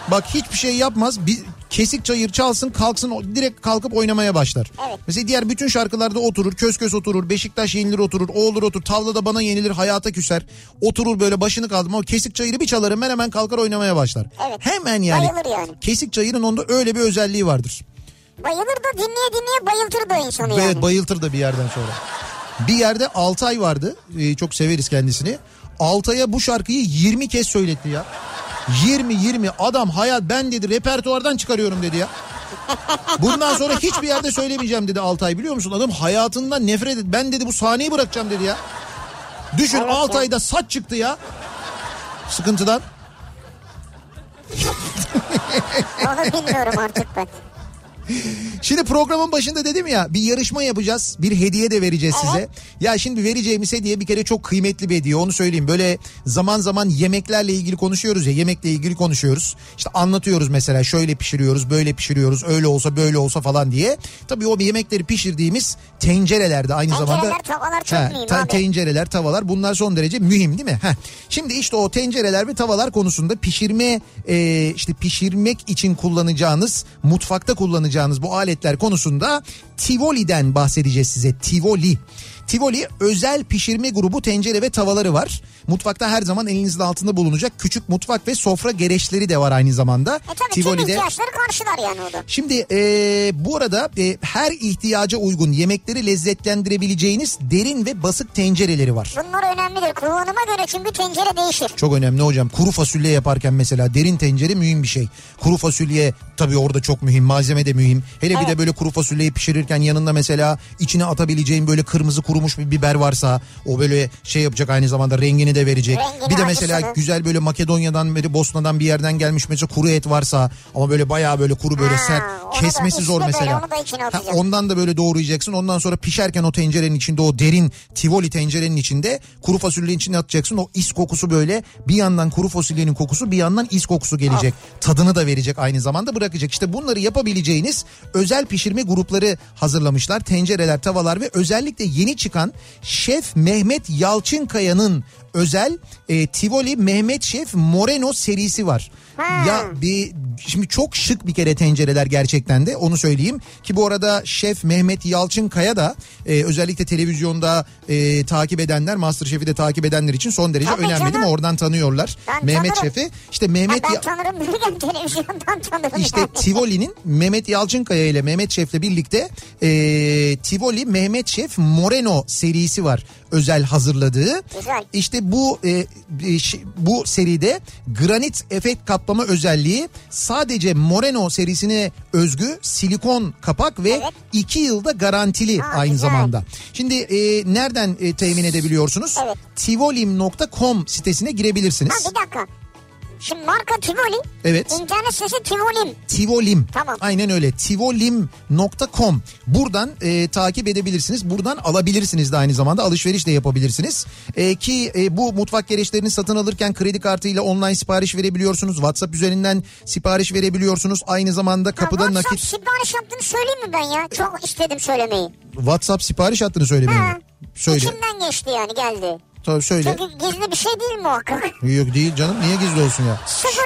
Bak hiçbir şey yapmaz. Bir kesik çayır çalsın kalksın direkt kalkıp oynamaya başlar. Evet. Mesela diğer bütün şarkılarda oturur köz köz oturur Beşiktaş yenilir oturur o olur otur tavlada bana yenilir hayata küser. Oturur böyle başını kaldırma o kesik çayırı bir çalarım ben hemen kalkar oynamaya başlar. Evet. Hemen yani. Bayılır yani. Kesik çayırın onda öyle bir özelliği vardır. Bayılır da dinleye dinleye bayıltır da insanı Ve yani. bayıltır da bir yerden sonra. Bir yerde Altay vardı. Ee, çok severiz kendisini. Altay'a bu şarkıyı 20 kez söyletti ya. 20 20 adam hayat ben dedi repertuardan çıkarıyorum dedi ya. Bundan sonra hiçbir yerde söylemeyeceğim dedi Altay biliyor musun? Adam hayatından nefret et. Ben dedi bu sahneyi bırakacağım dedi ya. Düşün Evet. Altay'da saç çıktı ya. Sıkıntıdan. Onu bilmiyorum artık ben. Şimdi programın başında dedim ya bir yarışma yapacağız. Bir hediye de vereceğiz size. Ya şimdi vereceğimiz hediye bir kere çok kıymetli bir hediye onu söyleyeyim. Böyle zaman zaman yemeklerle ilgili konuşuyoruz ya yemekle ilgili konuşuyoruz. İşte anlatıyoruz mesela şöyle pişiriyoruz böyle pişiriyoruz öyle olsa böyle olsa falan diye. Tabii o yemekleri pişirdiğimiz tencerelerde aynı Tencereler, zamanda. tavalar çok mühim abi. Tencereler tavalar bunlar son derece mühim değil mi? Heh. Şimdi işte o tencereler ve tavalar konusunda pişirme e, işte pişirmek için kullanacağınız mutfakta kullanacağınız bu aletler konusunda Tivoli'den bahsedeceğiz size. Tivoli. Tivoli özel pişirme grubu tencere ve tavaları var. Mutfakta her zaman elinizin altında bulunacak küçük mutfak ve sofra gereçleri de var aynı zamanda. E tabii tüm ihtiyaçları karşılar yani o da. Şimdi e, bu arada e, her ihtiyaca uygun yemekleri lezzetlendirebileceğiniz derin ve basık tencereleri var. Bunlar önemlidir. Kullanıma göre çünkü tencere değişir. Çok önemli hocam. Kuru fasulye yaparken mesela derin tencere mühim bir şey. Kuru fasulye tabii orada çok mühim. Malzeme de mühim. Hele bir Evet. de böyle kuru fasulyeyi pişirirken yanında mesela içine atabileceğin böyle kırmızı kurumuş bir biber varsa o böyle şey yapacak aynı zamanda rengini de verecek. Rengini, bir de mesela acısını. güzel böyle Makedonya'dan beri Bosna'dan bir yerden gelmiş mesela kuru et varsa ama böyle bayağı böyle kuru böyle Ha, sert da kesmesi içine zor böyle, mesela. da içine Ha, ondan da böyle doğrayacaksın. Ondan sonra pişerken o tencerenin içinde o derin tivoli tencerenin içinde kuru fasulyenin içine atacaksın. O is kokusu böyle bir yandan kuru fasulyenin kokusu bir yandan is kokusu gelecek. Tadını da verecek aynı zamanda bırakacak. İşte bunları yapabileceğiniz özel pişirme grupları hazırlamışlar. Tencereler, tavalar ve özellikle yeni çıkan Şef Mehmet Yalçınkaya'nın özel e, Tivoli Mehmet Şef Moreno serisi var. Ha. Ya bir şimdi çok şık bir kere tencereler gerçekten de onu söyleyeyim ki bu arada şef Mehmet Yalçınkaya da e, özellikle televizyonda e, takip edenler Masterchef'i de takip edenler için son derece Tabii önemli değil mi? canım. Oradan tanıyorlar Ben Mehmet tanırım. Şef'i. İşte Ha, Mehmet ben Ya- tanırım televizyondan tanırım işte yani. Tivoli'nin Mehmet Yalçınkaya ile Mehmet Şef'le birlikte e, Tivoli Mehmet Şef Moreno serisi var özel hazırladığı. Güzel. İşte bu e, e, bu seride granit efekt kaplama özelliği sadece Moreno serisine özgü silikon kapak ve Evet. 2 yılda garantili Ha, aynı güzel. zamanda. Şimdi e, nereden e, temin edebiliyorsunuz? Evet. Tivolim.com sitesine girebilirsiniz. Ha bir dakika. Şimdi marka Tivoli. Evet. İnternet sitesi Tivolim. Tivolim. Tamam. Aynen öyle. Tivolim.com. Buradan e, takip edebilirsiniz. Buradan alabilirsiniz de aynı zamanda alışveriş de yapabilirsiniz. E, ki e, bu mutfak gereçlerini satın alırken kredi kartıyla online sipariş verebiliyorsunuz. WhatsApp üzerinden sipariş verebiliyorsunuz. Aynı zamanda kapıda WhatsApp nakit sipariş yaptığını söyleyeyim mi ben ya? Çok istedim söylemeyi. WhatsApp sipariş hattını söylemeyi. Ha. Söyle. İçimden geçti yani geldi. Tabii söyle. Çünkü gizli bir şey değil muhakkak. Yok değil canım niye gizli olsun ya?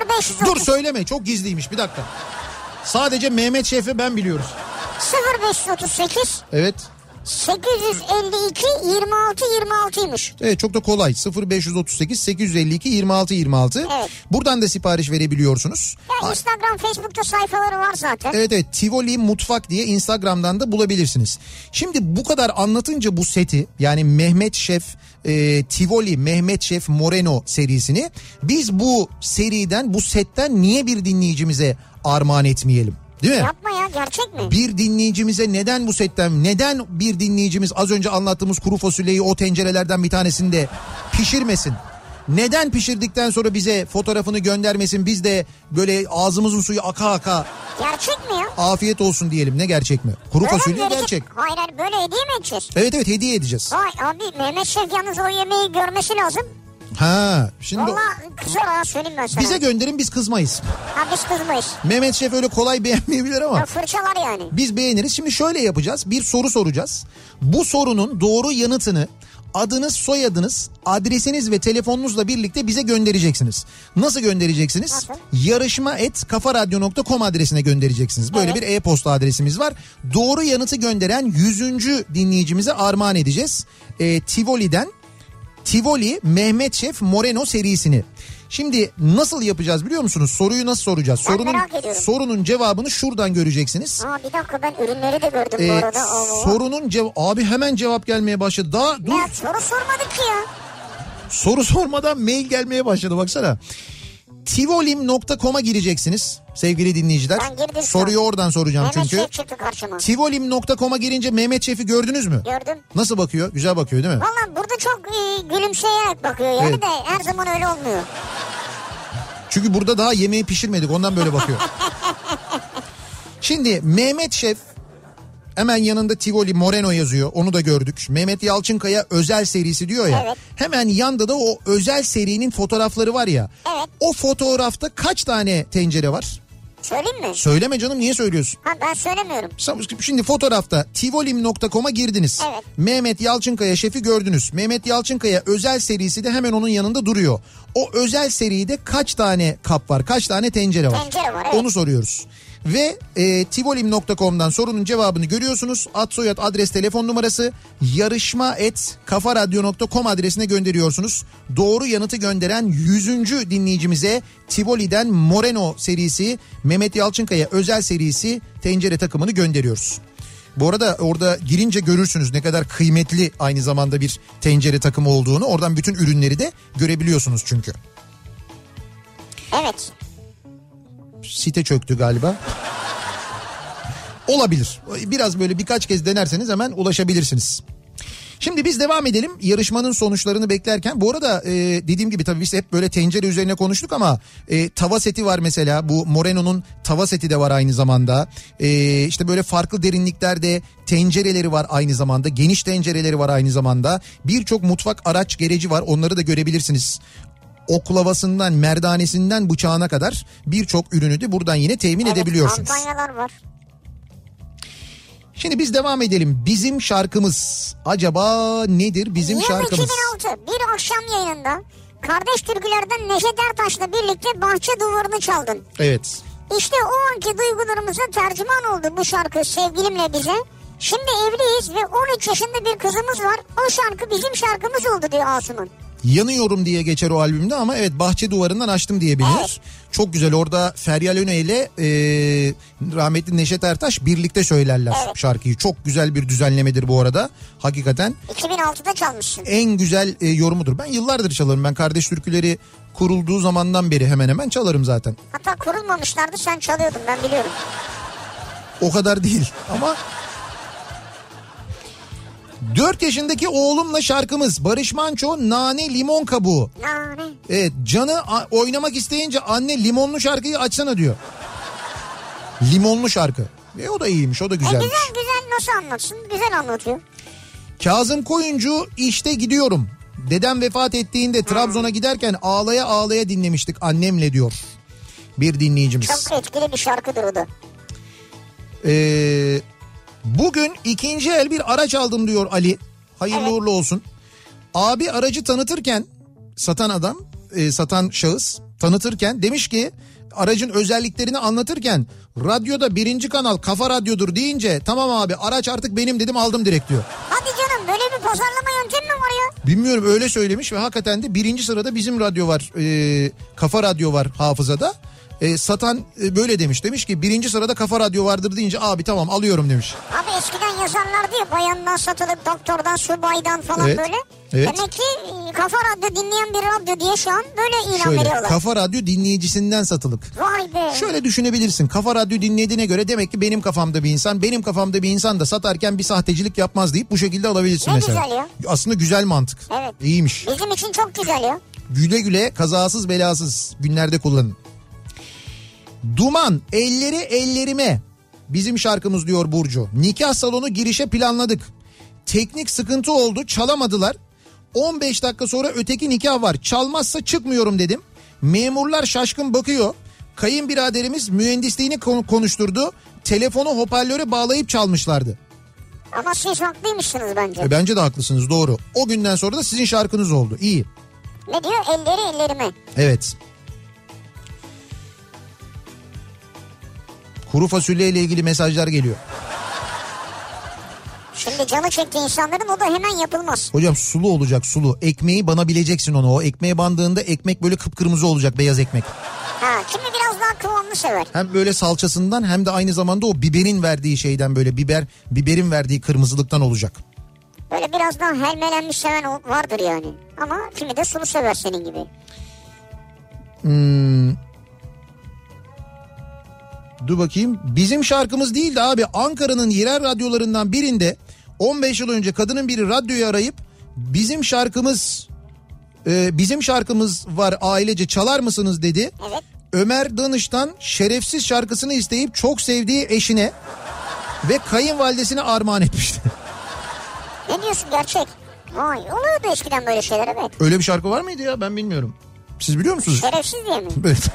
0530 Dur söyleme çok gizliymiş bir dakika. Sadece Mehmet Şef'i ben biliyoruz. 0538 Evet. 852 26 26'ymış. Evet çok da kolay 0538 852 26 26. Evet. Buradan da sipariş verebiliyorsunuz. Ya Instagram, Facebook'ta sayfaları var zaten. Evet evet Tivoli Mutfak diye Instagram'dan da bulabilirsiniz. Şimdi bu kadar anlatınca bu seti yani Mehmet Şef e, Tivoli Mehmet Şef Moreno serisini biz bu seriden bu setten niye bir dinleyicimize armağan etmeyelim? Değil mi? Yapma ya gerçek mi? Bir dinleyicimize neden bu setten neden bir dinleyicimiz az önce anlattığımız kuru fasulyeyi o tencerelerden bir tanesinde pişirmesin? Neden pişirdikten sonra bize fotoğrafını göndermesin biz de böyle ağzımızın suyu aka aka Gerçek mi ya? afiyet olsun diyelim ne gerçek mi? Kuru Böyle fasulye verecek? gerçek. Hayır hayır böyle hediye mi edeceğiz? Evet evet hediye edeceğiz. Vay abi Mehmet Şef yalnız o yemeği görmesi lazım. Ha şimdi Valla kızar ha söyleyeyim ben sana. bize gönderin biz kızmayız. Ha biz kızmayız. Mehmet Şef öyle kolay beğenmeyebilir ama. Ya fırçalar yani. Biz beğeniriz. Şimdi şöyle yapacağız. Bir soru soracağız. Bu sorunun doğru yanıtını adınız, soyadınız, adresiniz ve telefonunuzla birlikte bize göndereceksiniz. Nasıl göndereceksiniz? Nasıl? Yarışma et kafaradyo.com adresine göndereceksiniz. Böyle Evet. bir e-posta adresimiz var. Doğru yanıtı gönderen 100. dinleyicimize armağan edeceğiz. Ee, Tivoli'den Tivoli Mehmet Şef Moreno serisini. Şimdi nasıl yapacağız biliyor musunuz? Soruyu nasıl soracağız? Ben sorunun sorunun cevabını şuradan göreceksiniz. Aa bir dakika ben ürünleri de gördüm bu Ee, arada. Allah Allah. sorunun cevabı abi hemen cevap gelmeye başladı. Daha dur Ya soru sormadık ki ya. soru sormadan mail gelmeye başladı baksana. Tivolim.com'a gireceksiniz sevgili dinleyiciler. Ben girdim Soruyu an. oradan soracağım Mehmet çünkü. Şef çıktı karşıma. Tivolim.com'a girince Mehmet Şef'i gördünüz mü? Gördüm. Nasıl bakıyor? Güzel bakıyor değil mi? Valla burada çok e, gülümseyerek bakıyor yani Evet. de her zaman öyle olmuyor. Çünkü burada daha yemeği pişirmedik ondan böyle bakıyor. Şimdi Mehmet Şef hemen yanında Tivoli Moreno yazıyor onu da gördük. Mehmet Yalçınkaya özel serisi diyor ya. Evet. Hemen yanda da o özel serinin fotoğrafları var ya. Evet. O fotoğrafta kaç tane tencere var? Söyleyeyim mi? Söyleme canım niye söylüyorsun? Ha ben söylemiyorum. Şimdi fotoğrafta tivolim.com'a girdiniz. Evet. Mehmet Yalçınkaya şefi gördünüz. Mehmet Yalçınkaya özel serisi de hemen onun yanında duruyor. O özel seride kaç tane kap var? Kaç tane tencere var? Tencere var, evet. Onu soruyoruz. Ve e, tivolim.com'dan sorunun cevabını görüyorsunuz. Ad soyad adres telefon numarası yarışma et kafaradyo.com adresine gönderiyorsunuz. Doğru yanıtı gönderen 100. dinleyicimize Tivoli'den Moreno serisi Mehmet Yalçınkaya özel serisi tencere takımını gönderiyoruz. Bu arada orada girince görürsünüz ne kadar kıymetli aynı zamanda bir tencere takımı olduğunu. Oradan bütün ürünleri de görebiliyorsunuz çünkü. Evet. Site çöktü galiba. Olabilir. Biraz böyle birkaç kez denerseniz hemen ulaşabilirsiniz. Şimdi biz devam edelim yarışmanın sonuçlarını beklerken. Bu arada e, dediğim gibi tabii biz hep böyle tencere üzerine konuştuk ama e, tava seti var mesela. Bu Moreno'nun tava seti de var aynı zamanda. E, işte böyle farklı derinliklerde tencereleri var aynı zamanda. Geniş tencereleri var aynı zamanda. Birçok mutfak araç gereci var onları da görebilirsiniz oklavasından, merdanesinden bıçağına kadar birçok ürünü de buradan yine temin evet, edebiliyorsunuz. Kampanyalar var. Şimdi biz devam edelim. Bizim şarkımız acaba nedir bizim Yıl şarkımız? 2006 bir akşam yayınında Kardeş Türküler'den Neşet Ertaş'la birlikte Bahçe Duvarı'nı çaldın. Evet. İşte o anki duygularımıza tercüman oldu bu şarkı sevgilimle bize. Şimdi evliyiz ve 13 yaşında bir kızımız var. O şarkı bizim şarkımız oldu diyor Asuman. Yanıyorum diye geçer o albümde ama evet Bahçe Duvarı'ndan açtım diye bilinir. Evet. Çok güzel orada Feryal Öne ile e, rahmetli Neşet Ertaş birlikte söylerler Evet. şarkıyı. Çok güzel bir düzenlemedir bu arada. Hakikaten 2006'da çalmışsın. en güzel e, yorumudur. Ben yıllardır çalarım. Ben Kardeş Türküleri kurulduğu zamandan beri hemen hemen çalarım zaten. Hatta kurulmamışlardı sen çalıyordun ben biliyorum. O kadar değil ama 4 yaşındaki oğlumla şarkımız Barış Manço Nane Limon Kabuğu. Nane. Evet canı oynamak isteyince anne limonlu şarkıyı açsana diyor. Limonlu şarkı. E o da iyiymiş o da E güzelmiş. güzel güzel nasıl anlatsın? Güzel anlatıyor. Kazım Koyuncu işte gidiyorum. Dedem vefat ettiğinde Trabzon'a giderken ağlaya ağlaya dinlemiştik annemle diyor. Bir dinleyicimiz. Çok etkili bir şarkıdır o da. Ee, bugün ikinci el bir araç aldım diyor Ali. Hayırlı Evet. uğurlu olsun. Abi aracı tanıtırken satan adam, e, satan şahıs tanıtırken demiş ki aracın özelliklerini anlatırken radyoda birinci kanal kafa radyodur deyince tamam abi araç artık benim dedim aldım direkt diyor. Hadi canım böyle bir pazarlama yöntemi mi var ya? Bilmiyorum öyle söylemiş ve hakikaten de birinci sırada bizim radyo var. e, kafa radyo var hafızada. E, satan e, böyle demiş. Demiş ki birinci sırada kafa radyo vardır deyince abi tamam alıyorum demiş. Abi eskiden yazarlardı ya bayandan satılıp doktordan subaydan falan Evet, böyle. evet. Demek ki e, kafa radyo dinleyen bir radyo diye şu an böyle ilan Şöyle veriyorlar. kafa radyo dinleyicisinden satılık. Vay be. Şöyle düşünebilirsin. Kafa radyo dinlediğine göre demek ki benim kafamda bir insan, benim kafamda bir insan da satarken bir sahtecilik yapmaz deyip bu şekilde alabilirsin Ne mesela. güzel ya. Aslında güzel mantık. Evet. İyiymiş. Bizim için çok güzel ya. Güle güle kazasız belasız günlerde kullanın. Duman elleri ellerime. Bizim şarkımız diyor Burcu. Nikah salonu girişe planladık. Teknik sıkıntı oldu çalamadılar. 15 dakika sonra öteki nikah var. Çalmazsa çıkmıyorum dedim. Memurlar şaşkın bakıyor. Kayınbiraderimiz mühendisliğini kon- konuşturdu. Telefonu hoparlöre bağlayıp çalmışlardı. Ama siz haklıymışsınız bence. E bence de haklısınız doğru. O günden sonra da sizin şarkınız oldu. İyi. Ne diyor? Elleri ellerime. Evet. Kuru fasulye ile ilgili mesajlar geliyor. Şimdi canı çekti insanların o da hemen yapılmaz. Hocam sulu olacak sulu. Ekmeği banabileceksin onu. O ekmeğe bandığında ekmek böyle kıpkırmızı olacak beyaz ekmek. Ha, kimi biraz daha kıvamlı sever. Hem böyle salçasından hem de aynı zamanda o biberin verdiği şeyden böyle biber biberin verdiği kırmızılıktan olacak. Böyle biraz daha helmelenmiş seven vardır yani. Ama kimi de sulu sever senin gibi. Dur bakayım. Bizim şarkımız değil de abi Ankara'nın yerel radyolarından birinde 15 yıl önce kadının biri radyoyu arayıp bizim şarkımız e, bizim şarkımız var ailece çalar mısınız dedi. Evet. Ömer Danış'tan şerefsiz şarkısını isteyip çok sevdiği eşine ve kayınvalidesine armağan etmişti. Ne diyorsun gerçek? Vay oluyordu eskiden böyle şeyler evet. Öyle bir şarkı var mıydı ya ben bilmiyorum. Siz biliyor musunuz? Şerefsiz diye mi? Evet.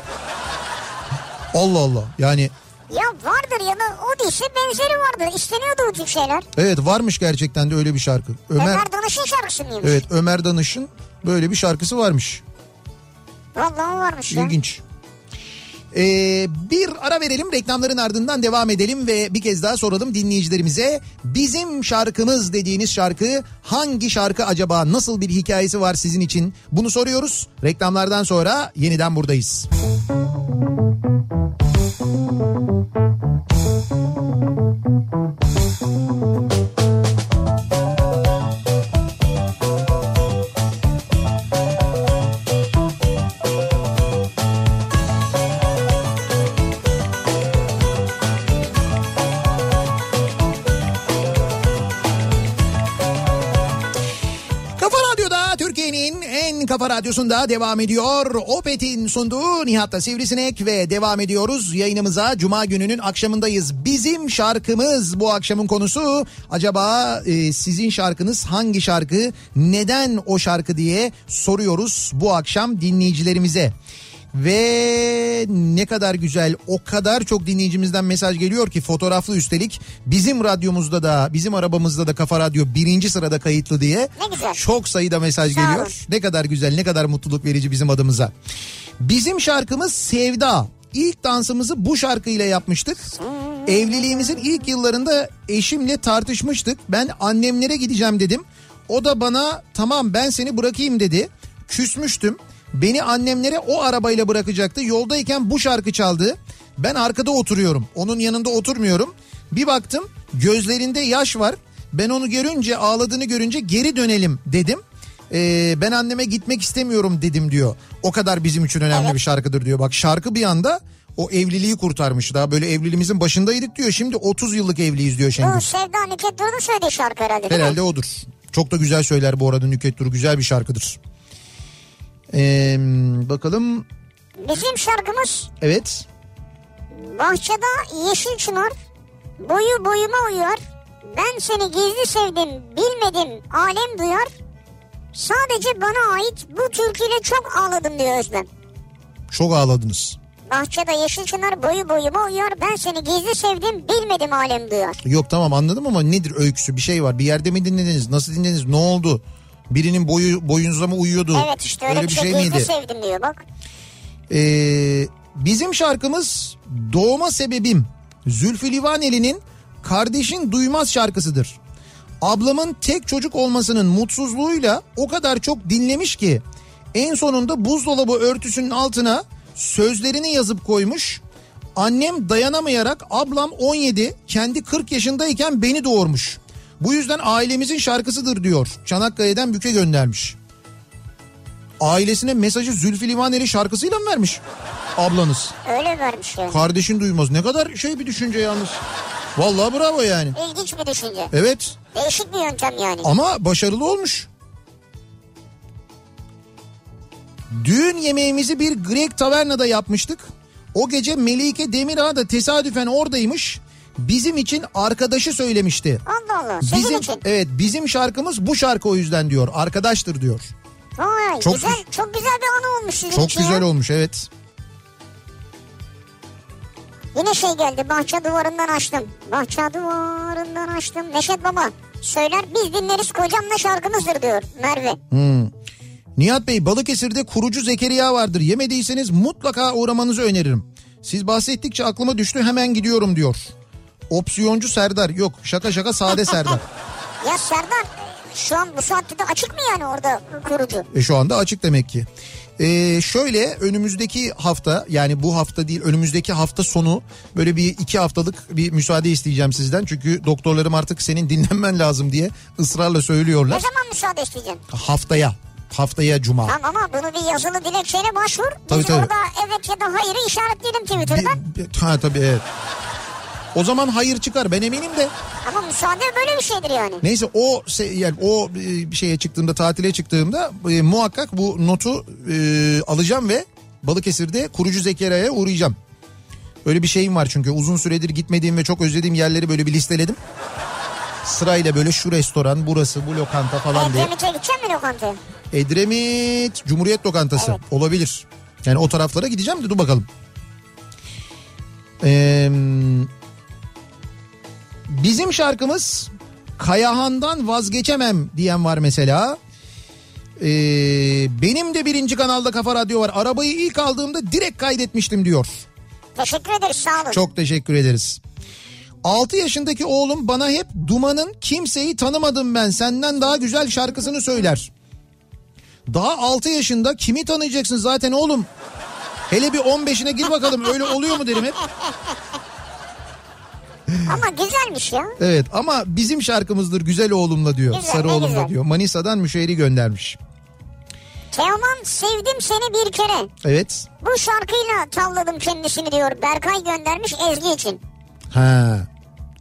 Allah Allah yani Ya vardır ya da o değilse benzeri vardır. İsteniyordu tür şeyler. evet varmış gerçekten de öyle bir şarkı. Ömer Ömer Danış'ın şarkısı mıymış? evet Ömer Danış'ın böyle bir şarkısı varmış. Vallahi varmış ya. İlginç. Ee, bir ara verelim reklamların ardından devam edelim ve bir kez daha soralım dinleyicilerimize. Bizim şarkımız dediğiniz şarkı hangi şarkı acaba? Nasıl bir hikayesi var sizin için? Bunu soruyoruz. Reklamlardan sonra yeniden buradayız. Kafa radyosunda devam ediyor. Opet'in sunduğu Nihat'ta Sivrisinek ve devam ediyoruz yayınımıza. Cuma gününün akşamındayız. Bizim şarkımız bu akşamın konusu. Acaba e, sizin şarkınız hangi şarkı? Neden o şarkı diye soruyoruz bu akşam dinleyicilerimize. Ve ne kadar güzel o kadar çok dinleyicimizden mesaj geliyor ki fotoğraflı üstelik bizim radyomuzda da bizim arabamızda da Kafa Radyo birinci sırada kayıtlı diye Ne güzel. çok sayıda mesaj Sağ olun. geliyor. Ne kadar güzel ne kadar mutluluk verici bizim adımıza. Bizim şarkımız Sevda. İlk dansımızı bu şarkıyla yapmıştık. Evliliğimizin ilk yıllarında eşimle tartışmıştık. Ben annemlere gideceğim dedim. O da bana tamam ben seni bırakayım dedi. Küsmüştüm. Beni annemlere o arabayla bırakacaktı. Yoldayken bu şarkı çaldı. Ben arkada oturuyorum. Onun yanında oturmuyorum. Bir baktım gözlerinde yaş var. Ben onu görünce ağladığını görünce geri dönelim dedim. Ee, ben anneme gitmek istemiyorum dedim diyor. O kadar bizim için önemli bir şarkıdır diyor. Bak şarkı bir anda o evliliği kurtarmış. Daha böyle evliliğimizin başındaydık diyor. Şimdi 30 yıllık evliyiz diyor Bu Şengül. Sevda Nüket Duru'nun söylediği şarkı herhalde? Herhalde odur. Çok da güzel söyler bu arada Nüket Duru. Güzel bir şarkıdır. Ee, bakalım. Bizim şarkımız Evet. Bahçede yeşil çınar boyu boyuma uyar. Ben seni gizli sevdim bilmedim alem duyar. Sadece bana ait bu türküyle çok ağladım diyor Özlem. Çok ağladınız. Bahçede yeşil çınar boyu boyuma uyar. Ben seni gizli sevdim bilmedim alem duyar. Yok tamam anladım ama nedir öyküsü bir şey var. Bir yerde mi dinlediniz? Nasıl dinlediniz? Ne oldu? Birinin boyu boyunuza mı uyuyordu? Evet işte öyle, bir şey, gizli sevdim diyor bak. Ee, bizim şarkımız Doğma Sebebim Zülfü Livaneli'nin Kardeşin Duymaz şarkısıdır. Ablamın tek çocuk olmasının mutsuzluğuyla o kadar çok dinlemiş ki en sonunda buzdolabı örtüsünün altına sözlerini yazıp koymuş. Annem dayanamayarak ablam 17 kendi 40 yaşındayken beni doğurmuş. Bu yüzden ailemizin şarkısıdır diyor. Çanakkale'den Büke göndermiş. Ailesine mesajı Zülfü Livaneli şarkısıyla mı vermiş ablanız? Öyle vermiş yani. Kardeşin duymaz. Ne kadar şey bir düşünce yalnız. Vallahi bravo yani. İlginç bir düşünce. Evet. Değişik bir yöntem yani. Ama başarılı olmuş. Düğün yemeğimizi bir Grek tavernada yapmıştık. O gece Melike Demirağ da tesadüfen oradaymış. Bizim için arkadaşı söylemişti. Allah Allah. Sizin Bizim için. evet bizim şarkımız bu şarkı o yüzden diyor. Arkadaştır diyor. Vay Çok güzel, güz- çok güzel bir anı olmuş sizin Çok için güzel ya. olmuş evet. Yine şey geldi bahçe duvarından açtım. Bahçe duvarından açtım. Neşet Baba söyler biz dinleriz kocamla şarkımızdır diyor Merve. Hmm. Nihat Bey Balıkesir'de kurucu Zekeriya vardır. Yemediyseniz mutlaka uğramanızı öneririm. Siz bahsettikçe aklıma düştü hemen gidiyorum diyor. Opsiyoncu Serdar yok şaka şaka sade Serdar. Ya Serdar şu an bu saatte de açık mı yani orada kurucu? E şu anda açık demek ki. Ee, şöyle önümüzdeki hafta yani bu hafta değil önümüzdeki hafta sonu böyle bir iki haftalık bir müsaade isteyeceğim sizden. Çünkü doktorlarım artık senin dinlenmen lazım diye ısrarla Ne söylüyorlar. zaman müsaade isteyeceksin? Haftaya haftaya cuma. Tamam ama bunu bir yazılı dilekçeyle başvur. Tabii, Biz tabii. orada evet ya da hayırı işaretleyelim Twitter'dan. Bir- bir- ha tabii evet. O zaman hayır çıkar ben eminim de. Ama müsaade böyle bir şeydir yani. Neyse o yani o e, şeye çıktığımda tatile çıktığımda e, muhakkak bu notu e, alacağım ve Balıkesir'de kurucu Zekeriya'ya uğrayacağım. Öyle bir şeyim var çünkü uzun süredir gitmediğim ve çok özlediğim yerleri böyle bir listeledim. Sırayla böyle şu restoran, burası, bu lokanta falan diye. Edremit'e gidecek mi lokantaya? Edremit Cumhuriyet Lokantası Evet. olabilir. Yani o taraflara gideceğim de dur bakalım. Ee, bizim şarkımız Kayahan'dan vazgeçemem diyen var mesela. Ee, benim de birinci kanalda Kafa Radyo var. Arabayı ilk aldığımda direkt kaydetmiştim diyor. Teşekkür ederiz sağ olun. Çok teşekkür ederiz. 6 yaşındaki oğlum bana hep Duman'ın kimseyi tanımadım ben senden daha güzel şarkısını söyler. Daha 6 yaşında kimi tanıyacaksın zaten oğlum? Hele bir 15'ine gir bakalım öyle oluyor mu derim hep. Ama güzelmiş ya. Evet ama bizim şarkımızdır güzel oğlumla diyor. Güzel, Sarı oğlumla güzel. diyor. Manisa'dan müşehri göndermiş. Teoman sevdim seni bir kere. Evet. Bu şarkıyla tavladım kendisini diyor. Berkay göndermiş Ezgi için. Ha.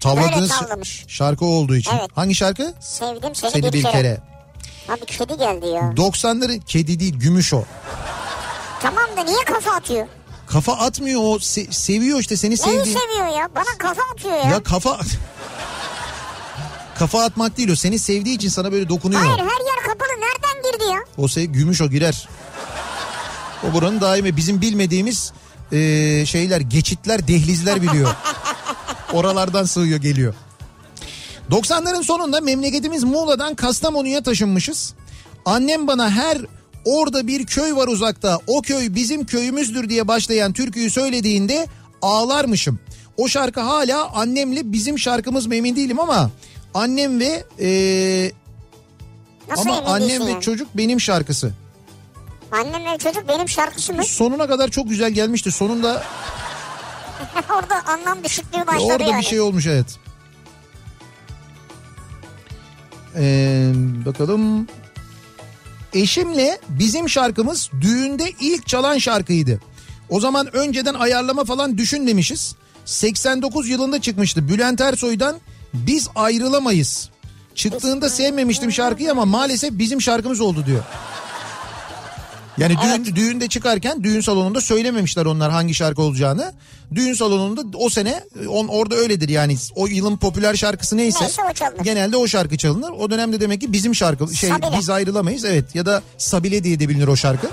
Tavladığınız şarkı olduğu için. Evet. Hangi şarkı? Sevdim seni, Seni bir, kere. Abi kedi geldi ya. 90'ların kedi değil gümüş o. Tamam da niye kafa atıyor? Kafa atmıyor o se- seviyor işte seni Neyi sevdiğin. seviyor ya? Bana kafa atıyor ya. Ya kafa kafa atmak değil o seni sevdiği için sana böyle dokunuyor. Hayır her yer kapalı. Nereden girdi ya? O sev gümüş o girer. O buranın daimi bizim bilmediğimiz e, şeyler geçitler dehlizler biliyor. Oralardan sığıyor geliyor. 90'ların sonunda memleketimiz Muğla'dan Kastamonu'ya taşınmışız. Annem bana her orada bir köy var uzakta o köy bizim köyümüzdür diye başlayan türküyü söylediğinde ağlarmışım. O şarkı hala annemle bizim şarkımız mı emin değilim ama annem ve e, Nasıl ama annem ve yani? çocuk benim şarkısı. Annem ve çocuk benim şarkısı mı? Sonuna kadar çok güzel gelmişti. Sonunda Orada anlam düşüklüğü başladı orada yani. bir şey olmuş evet. Ee, bakalım. Eşimle bizim şarkımız düğünde ilk çalan şarkıydı. O zaman önceden ayarlama falan düşünmemişiz. 89 yılında çıkmıştı Bülent Ersoy'dan Biz Ayrılamayız. Çıktığında sevmemiştim şarkıyı ama maalesef bizim şarkımız oldu diyor. Yani düğün, düğünde çıkarken düğün salonunda söylememişler onlar hangi şarkı olacağını. Düğün salonunda o sene on, orada öyledir yani o yılın popüler şarkısı neyse. Neyse o. Genelde o şarkı çalınır. O dönemde demek ki bizim şarkı şey Sabile. biz ayrılamayız evet ya da Sabile diye de bilinir o şarkı.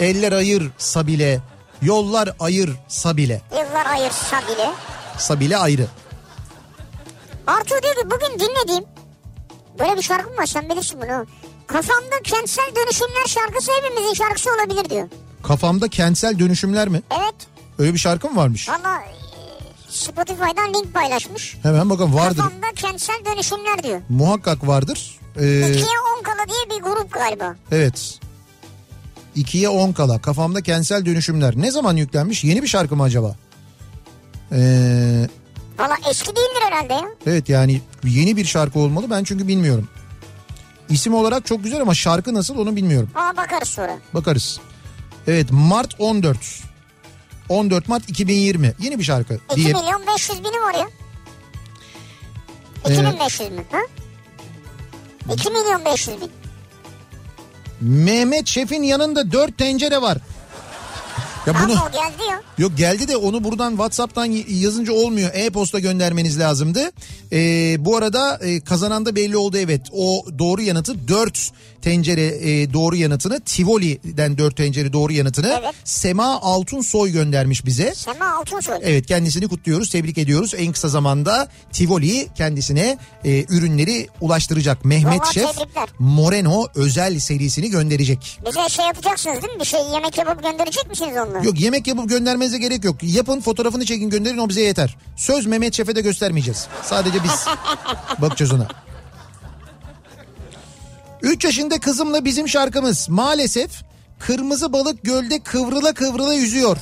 Eller ayır Sabile, yollar ayır Sabile. Yıllar ayırsa bile. Sabile ayrı. Artu diyor ki bugün dinlediğim Böyle bir şarkı mı var sen bilirsin bunu. Kafamda kentsel dönüşümler şarkısı hepimizin şarkısı olabilir diyor. Kafamda kentsel dönüşümler mi? Evet. Öyle bir şarkı mı varmış? Valla e, Spotify'dan link paylaşmış. Hemen bakalım vardır. Kafamda kentsel dönüşümler diyor. Muhakkak vardır. Ee, İkiye on kala diye bir grup galiba. evet. 2'ye 10 kala. Kafamda kentsel dönüşümler. Ne zaman yüklenmiş? Yeni bir şarkı mı acaba? Ee, Valla eski değildir herhalde ya. evet yani yeni bir şarkı olmalı. Ben çünkü bilmiyorum. İsim olarak çok güzel ama şarkı nasıl onu bilmiyorum. Aa bakarız sonra. Bakarız. Evet Mart 14. 14 Mart 2020. Yeni bir şarkı 2 diye. milyon 500 bini var ya. Ee, 2500 mi? Ha? 2 milyon 500 bin. Mehmet Şef'in yanında 4 tencere var. Ya bunu Ama o geldi ya. Yok geldi de onu buradan WhatsApp'tan yazınca olmuyor. E-posta göndermeniz lazımdı. Ee, bu arada e, kazanan da belli oldu evet. O doğru yanıtı 4 tencere e, doğru yanıtını Tivoli'den 4 tencere doğru yanıtını Evet. Sema Altunsoy göndermiş bize. Sema Altunsoy. Evet kendisini kutluyoruz, tebrik ediyoruz. En kısa zamanda Tivoli kendisine e, ürünleri ulaştıracak. Mehmet Vallahi Şef tebrikler. Moreno özel serisini gönderecek. Bize şey yapacaksınız değil mi? Bir şey yemek yapıp gönderecek misiniz onunla? Yok yemek yapıp göndermenize gerek yok. Yapın fotoğrafını çekin gönderin o bize yeter. Söz Mehmet Şef'e de göstermeyeceğiz. Sadece biz bakacağız ona. 3 yaşında kızımla bizim şarkımız maalesef kırmızı balık gölde kıvrıla kıvrıla yüzüyor.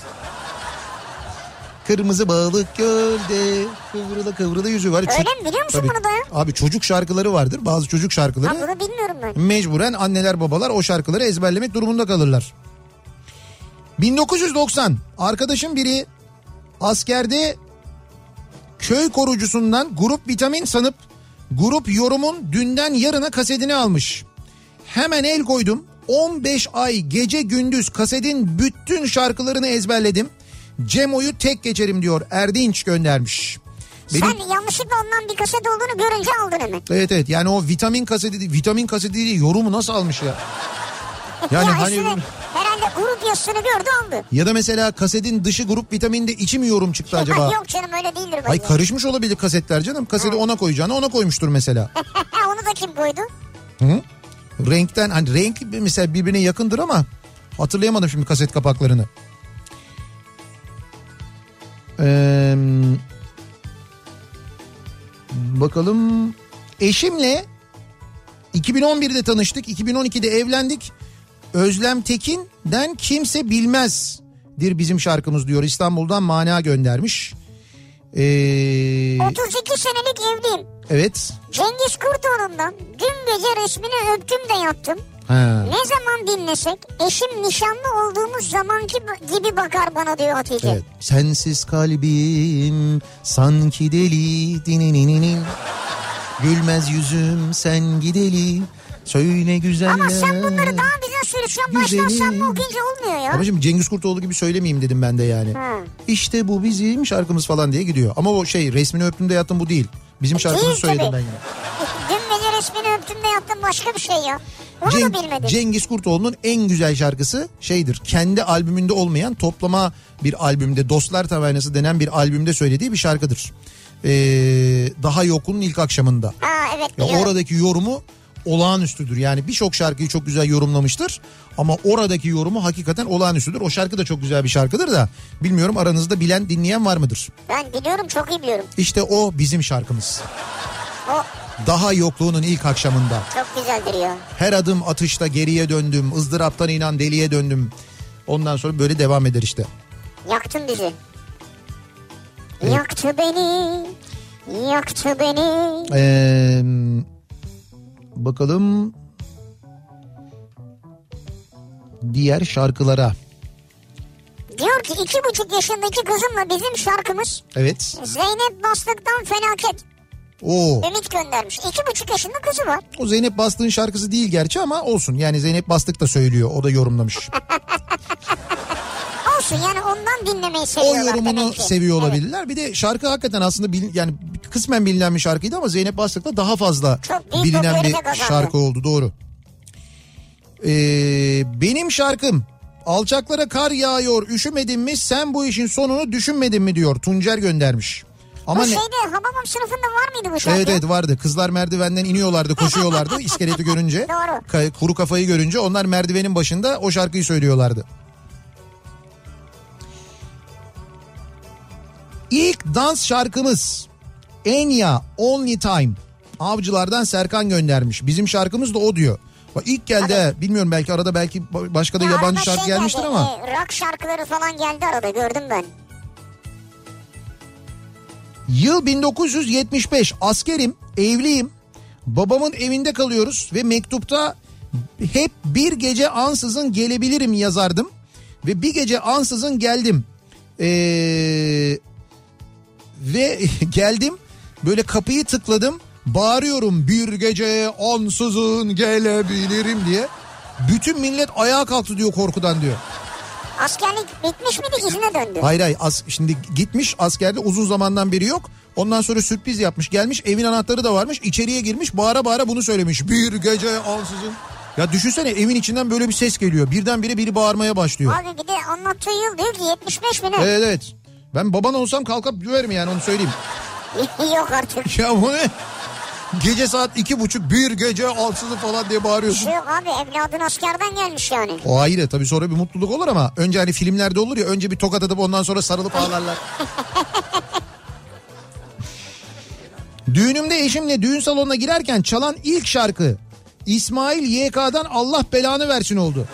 Kırmızı balık gölde kıvrıla kıvrıla yüzüyor. Var ya, Öyle mi? Biliyor musun Tabii. bunu da? Abi çocuk şarkıları vardır. Bazı çocuk şarkıları Ha, bunu bilmiyorum ben. mecburen anneler babalar o şarkıları ezberlemek durumunda kalırlar. 1990 arkadaşım biri askerde köy korucusundan grup vitamin sanıp grup yorumun dünden yarına kasetini almış. Hemen el koydum. 15 ay gece gündüz kasetin bütün şarkılarını ezberledim. Cemo'yu tek geçerim diyor Erdinç göndermiş. Benim... Sen yanlışlıkla ondan bir kaset olduğunu görünce aldın hemen. Evet evet yani o vitamin kaseti vitamin kaseti değil yorumu nasıl almış ya? Yani ya hani herhalde grup yazısını gördü aldı. ya da mesela kasetin dışı grup vitaminde içi mi yorum çıktı acaba? Yok canım öyle değildir Ay bence. karışmış olabilir kasetler canım. Kaseti ona koyacağına ona koymuştur mesela. Onu da kim koydu? Hı? Renkten hani renk mesela birbirine yakındır ama hatırlayamadım şimdi kaset kapaklarını. Ee, bakalım eşimle 2011'de tanıştık 2012'de evlendik Özlem Tekin'den kimse bilmezdir bizim şarkımız diyor İstanbul'dan mana göndermiş. Ee, 32 senelik evliyim. evet. Cengiz Kurtoğlu'ndan dün gece resmini öptüm de yattım. Ha. Ne zaman dinlesek eşim nişanlı olduğumuz zamanki gibi bakar bana diyor Hatice. Evet. Sensiz kalbim sanki deli dinininin. Gülmez yüzüm sen gideli. Söyle güzeller. Ama sen bunları daha güzel söylüyorsun. Baştan Güzelim. sen okuyunca olmuyor ya. Babacığım Cengiz Kurtoğlu gibi söylemeyeyim dedim ben de yani. Ha. İşte bu bizim şarkımız falan diye gidiyor. Ama o şey resmini öptüm de yattım bu değil. Bizim şarkımızı Değil söyledim tabii. ben yine. Dün gece resmini öptüm de yattım başka bir şey ya. Onu Ceng- da bilmedim. Cengiz Kurtoğlu'nun en güzel şarkısı şeydir. Kendi albümünde olmayan toplama bir albümde Dostlar Tavernası denen bir albümde söylediği bir şarkıdır. Ee, daha yokunun ilk akşamında. ha evet Ya oradaki yorumu olağanüstüdür. Yani birçok şarkıyı çok güzel yorumlamıştır. Ama oradaki yorumu hakikaten olağanüstüdür. O şarkı da çok güzel bir şarkıdır da bilmiyorum aranızda bilen dinleyen var mıdır? Ben biliyorum çok iyi biliyorum. İşte o bizim şarkımız. O Daha yokluğunun ilk akşamında. çok güzeldir ya. Her adım atışta geriye döndüm. ızdıraptan inan deliye döndüm. Ondan sonra böyle devam eder işte. Yaktın bizi. Yaktı beni. Yaktı beni. Ee, bakalım diğer şarkılara. Diyor ki iki buçuk yaşındaki kızımla bizim şarkımız Evet. Zeynep Bastık'tan felaket. Oo. Ümit göndermiş. İki buçuk yaşında kızı var. O Zeynep Bastık'ın şarkısı değil gerçi ama olsun. Yani Zeynep Bastık da söylüyor. O da yorumlamış. Olsun yani ondan dinlemeyi o seviyorlar yorumunu demek ki. seviyor Evet. olabilirler. Bir de şarkı hakikaten aslında bilin, yani kısmen bilinen bir şarkıydı ama Zeynep Bastık'la daha fazla Çok bilinen bir şarkı oldu doğru. Ee, benim şarkım Alçaklara kar yağıyor üşümedin mi sen bu işin sonunu düşünmedin mi diyor Tuncer göndermiş. Ama bu ne? şeyde Hababam sınıfında var mıydı bu şarkı? Evet evet vardı. Kızlar merdivenden iniyorlardı, koşuyorlardı iskeleti görünce. Doğru. Ka- kuru kafayı görünce onlar merdivenin başında o şarkıyı söylüyorlardı. İlk dans şarkımız Enya Only Time. Avcılardan Serkan göndermiş. Bizim şarkımız da o diyor. Bak ilk geldi ha. Bilmiyorum belki arada belki başka da Ya yabancı şarkı şey gelmiştir geldi, ama. e, rock şarkıları falan geldi arada gördüm ben. Yıl 1975 askerim evliyim babamın evinde kalıyoruz ve mektupta hep bir gece ansızın gelebilirim yazardım ve bir gece ansızın geldim Ee, ve geldim böyle kapıyı tıkladım bağırıyorum bir gece ansızın gelebilirim diye bütün millet ayağa kalktı diyor korkudan diyor. Askerlik bitmiş miydi izne döndü. Hayır hayır as, şimdi gitmiş askerde uzun zamandan beri yok. Ondan sonra sürpriz yapmış gelmiş evin anahtarı da varmış içeriye girmiş bağıra bağıra bunu söylemiş. Bir gece ansızın. Ya düşünsene evin içinden böyle bir ses geliyor birdenbire biri bağırmaya başlıyor. Abi bir de anlattığı yıl diyor ki 75 mi ne? Evet evet ben baban olsam kalkıp döverim yani onu söyleyeyim. Yok artık. Ya bu ne? Gece saat iki buçuk bir gece ansızın falan diye bağırıyorsun. şey yok abi evladın askerden gelmiş yani. O ayrı tabii sonra bir mutluluk olur ama önce hani filmlerde olur ya önce bir tokat atıp ondan sonra sarılıp ağlarlar. Düğünümde eşimle düğün salonuna girerken çalan ilk şarkı İsmail YK'dan Allah belanı versin oldu.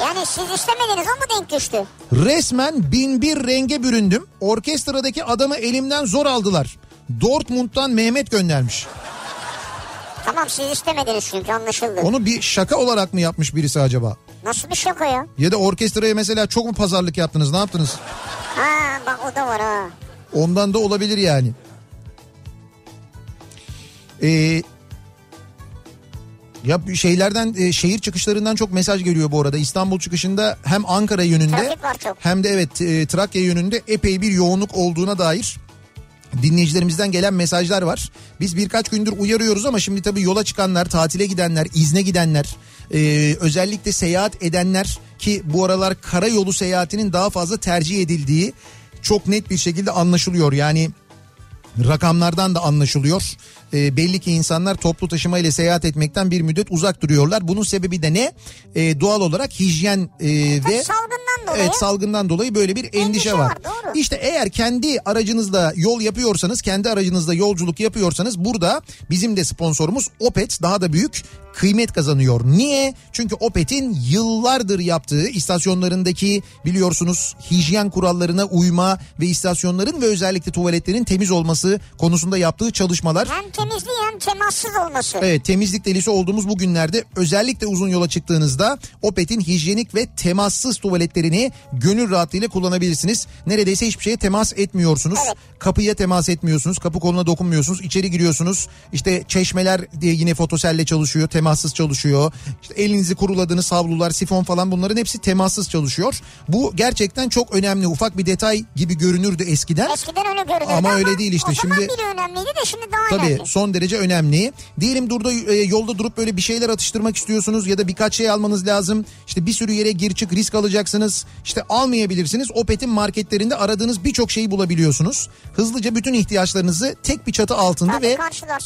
Yani siz istemediniz mu denk düştü? Resmen bin bir renge büründüm. Orkestradaki adamı elimden zor aldılar. Dortmund'dan Mehmet göndermiş. Tamam siz istemediniz çünkü anlaşıldı. Onu bir şaka olarak mı yapmış birisi acaba? Nasıl bir şaka ya? Ya da orkestraya mesela çok mu pazarlık yaptınız ne yaptınız? Ha bak o da var ha. Ondan da olabilir yani. Ee, ya şeylerden e, şehir çıkışlarından çok mesaj geliyor bu arada. İstanbul çıkışında hem Ankara yönünde hem de evet e, Trakya yönünde epey bir yoğunluk olduğuna dair dinleyicilerimizden gelen mesajlar var. Biz birkaç gündür uyarıyoruz ama şimdi tabii yola çıkanlar, tatile gidenler, izne gidenler, e, özellikle seyahat edenler ki bu aralar karayolu seyahatinin daha fazla tercih edildiği çok net bir şekilde anlaşılıyor. Yani rakamlardan da anlaşılıyor. E, belli ki insanlar toplu taşıma ile seyahat etmekten bir müddet uzak duruyorlar. Bunun sebebi de ne? E, doğal olarak hijyen e, ve salgından dolayı. Evet salgından dolayı böyle bir endişe, Endişe var. var, doğru. İşte eğer kendi aracınızla yol yapıyorsanız, kendi aracınızla yolculuk yapıyorsanız burada bizim de sponsorumuz Opet daha da büyük kıymet kazanıyor. Niye? Çünkü Opet'in yıllardır yaptığı istasyonlarındaki biliyorsunuz hijyen kurallarına uyma ve istasyonların ve özellikle tuvaletlerin temiz olması konusunda yaptığı çalışmalar Hem temizliği hem temassız olması. Evet temizlik delisi olduğumuz bu günlerde özellikle uzun yola çıktığınızda Opet'in hijyenik ve temassız tuvaletlerini gönül rahatlığıyla kullanabilirsiniz. Neredeyse hiçbir şeye temas etmiyorsunuz. Evet. Kapıya temas etmiyorsunuz. Kapı koluna dokunmuyorsunuz. İçeri giriyorsunuz. İşte çeşmeler diye yine fotoselle çalışıyor. Temassız çalışıyor. İşte elinizi kuruladığınız havlular, sifon falan bunların hepsi temassız çalışıyor. Bu gerçekten çok önemli. Ufak bir detay gibi görünürdü eskiden. Eskiden öyle görünürdü Ama öyle değil işte. O zaman Şimdi- bile önemliydi de şimdi daha Tabii önemli. son derece önemli. Diyelim durda e, yolda durup böyle bir şeyler atıştırmak istiyorsunuz ya da birkaç şey almanız lazım. İşte bir sürü yere gir çık risk alacaksınız. İşte almayabilirsiniz. Opet'in marketlerinde aradığınız birçok şeyi bulabiliyorsunuz. Hızlıca bütün ihtiyaçlarınızı tek bir çatı altında Tabii, ve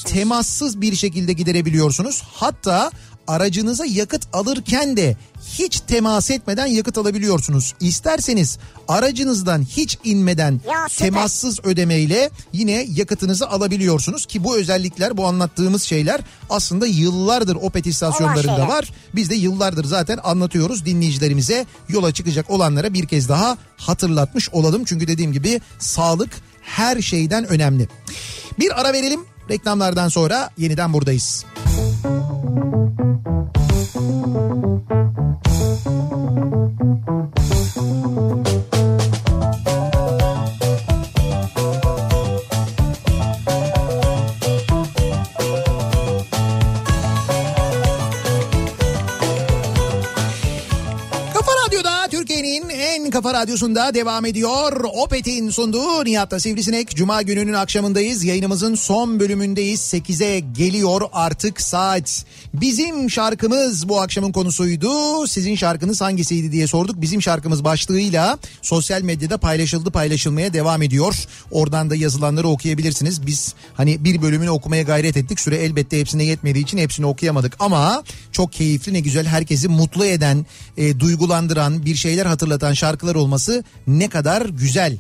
temassız bir şekilde giderebiliyorsunuz. Hatta aracınıza yakıt alırken de hiç temas etmeden yakıt alabiliyorsunuz. İsterseniz aracınızdan hiç inmeden Ya, temassız ödemeyle yine yakıtınızı alabiliyorsunuz ki bu özellikler bu anlattığımız şeyler aslında yıllardır Opet istasyonlarında var. Biz de yıllardır zaten anlatıyoruz dinleyicilerimize yola çıkacak olanlara bir kez daha hatırlatmış olalım. Çünkü dediğim gibi sağlık her şeyden önemli. Bir ara verelim reklamlardan sonra yeniden buradayız. Kafa Kafa Radyosu'nda devam ediyor. Opet'in sunduğu Nihat'ta Sivrisinek. Cuma gününün akşamındayız. Yayınımızın son bölümündeyiz. 8'e geliyor artık saat. Bizim şarkımız bu akşamın konusuydu. Sizin şarkınız hangisiydi diye sorduk. Bizim şarkımız başlığıyla sosyal medyada paylaşıldı paylaşılmaya devam ediyor. Oradan da yazılanları okuyabilirsiniz. Biz hani bir bölümünü okumaya gayret ettik. Süre elbette hepsine yetmediği için hepsini okuyamadık. Ama çok keyifli ne güzel herkesi mutlu eden, e, duygulandıran, bir şeyler hatırlatan şarkılar olması ne kadar güzel.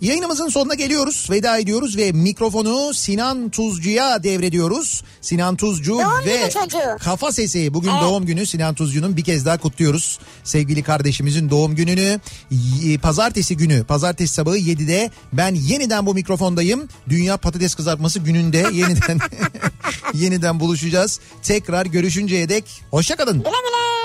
Yayınımızın sonuna geliyoruz. Veda ediyoruz ve mikrofonu Sinan Tuzcu'ya devrediyoruz. Sinan Tuzcu Doğum ve. Kafa Sesi bugün Evet. doğum günü Sinan Tuzcu'nun bir kez daha kutluyoruz. Sevgili kardeşimizin doğum gününü. Pazartesi günü, pazartesi sabahı 7'de ben yeniden bu mikrofondayım. Dünya Patates Kızartması gününde yeniden yeniden buluşacağız. Tekrar görüşünceye dek hoşçakalın. Güle güle.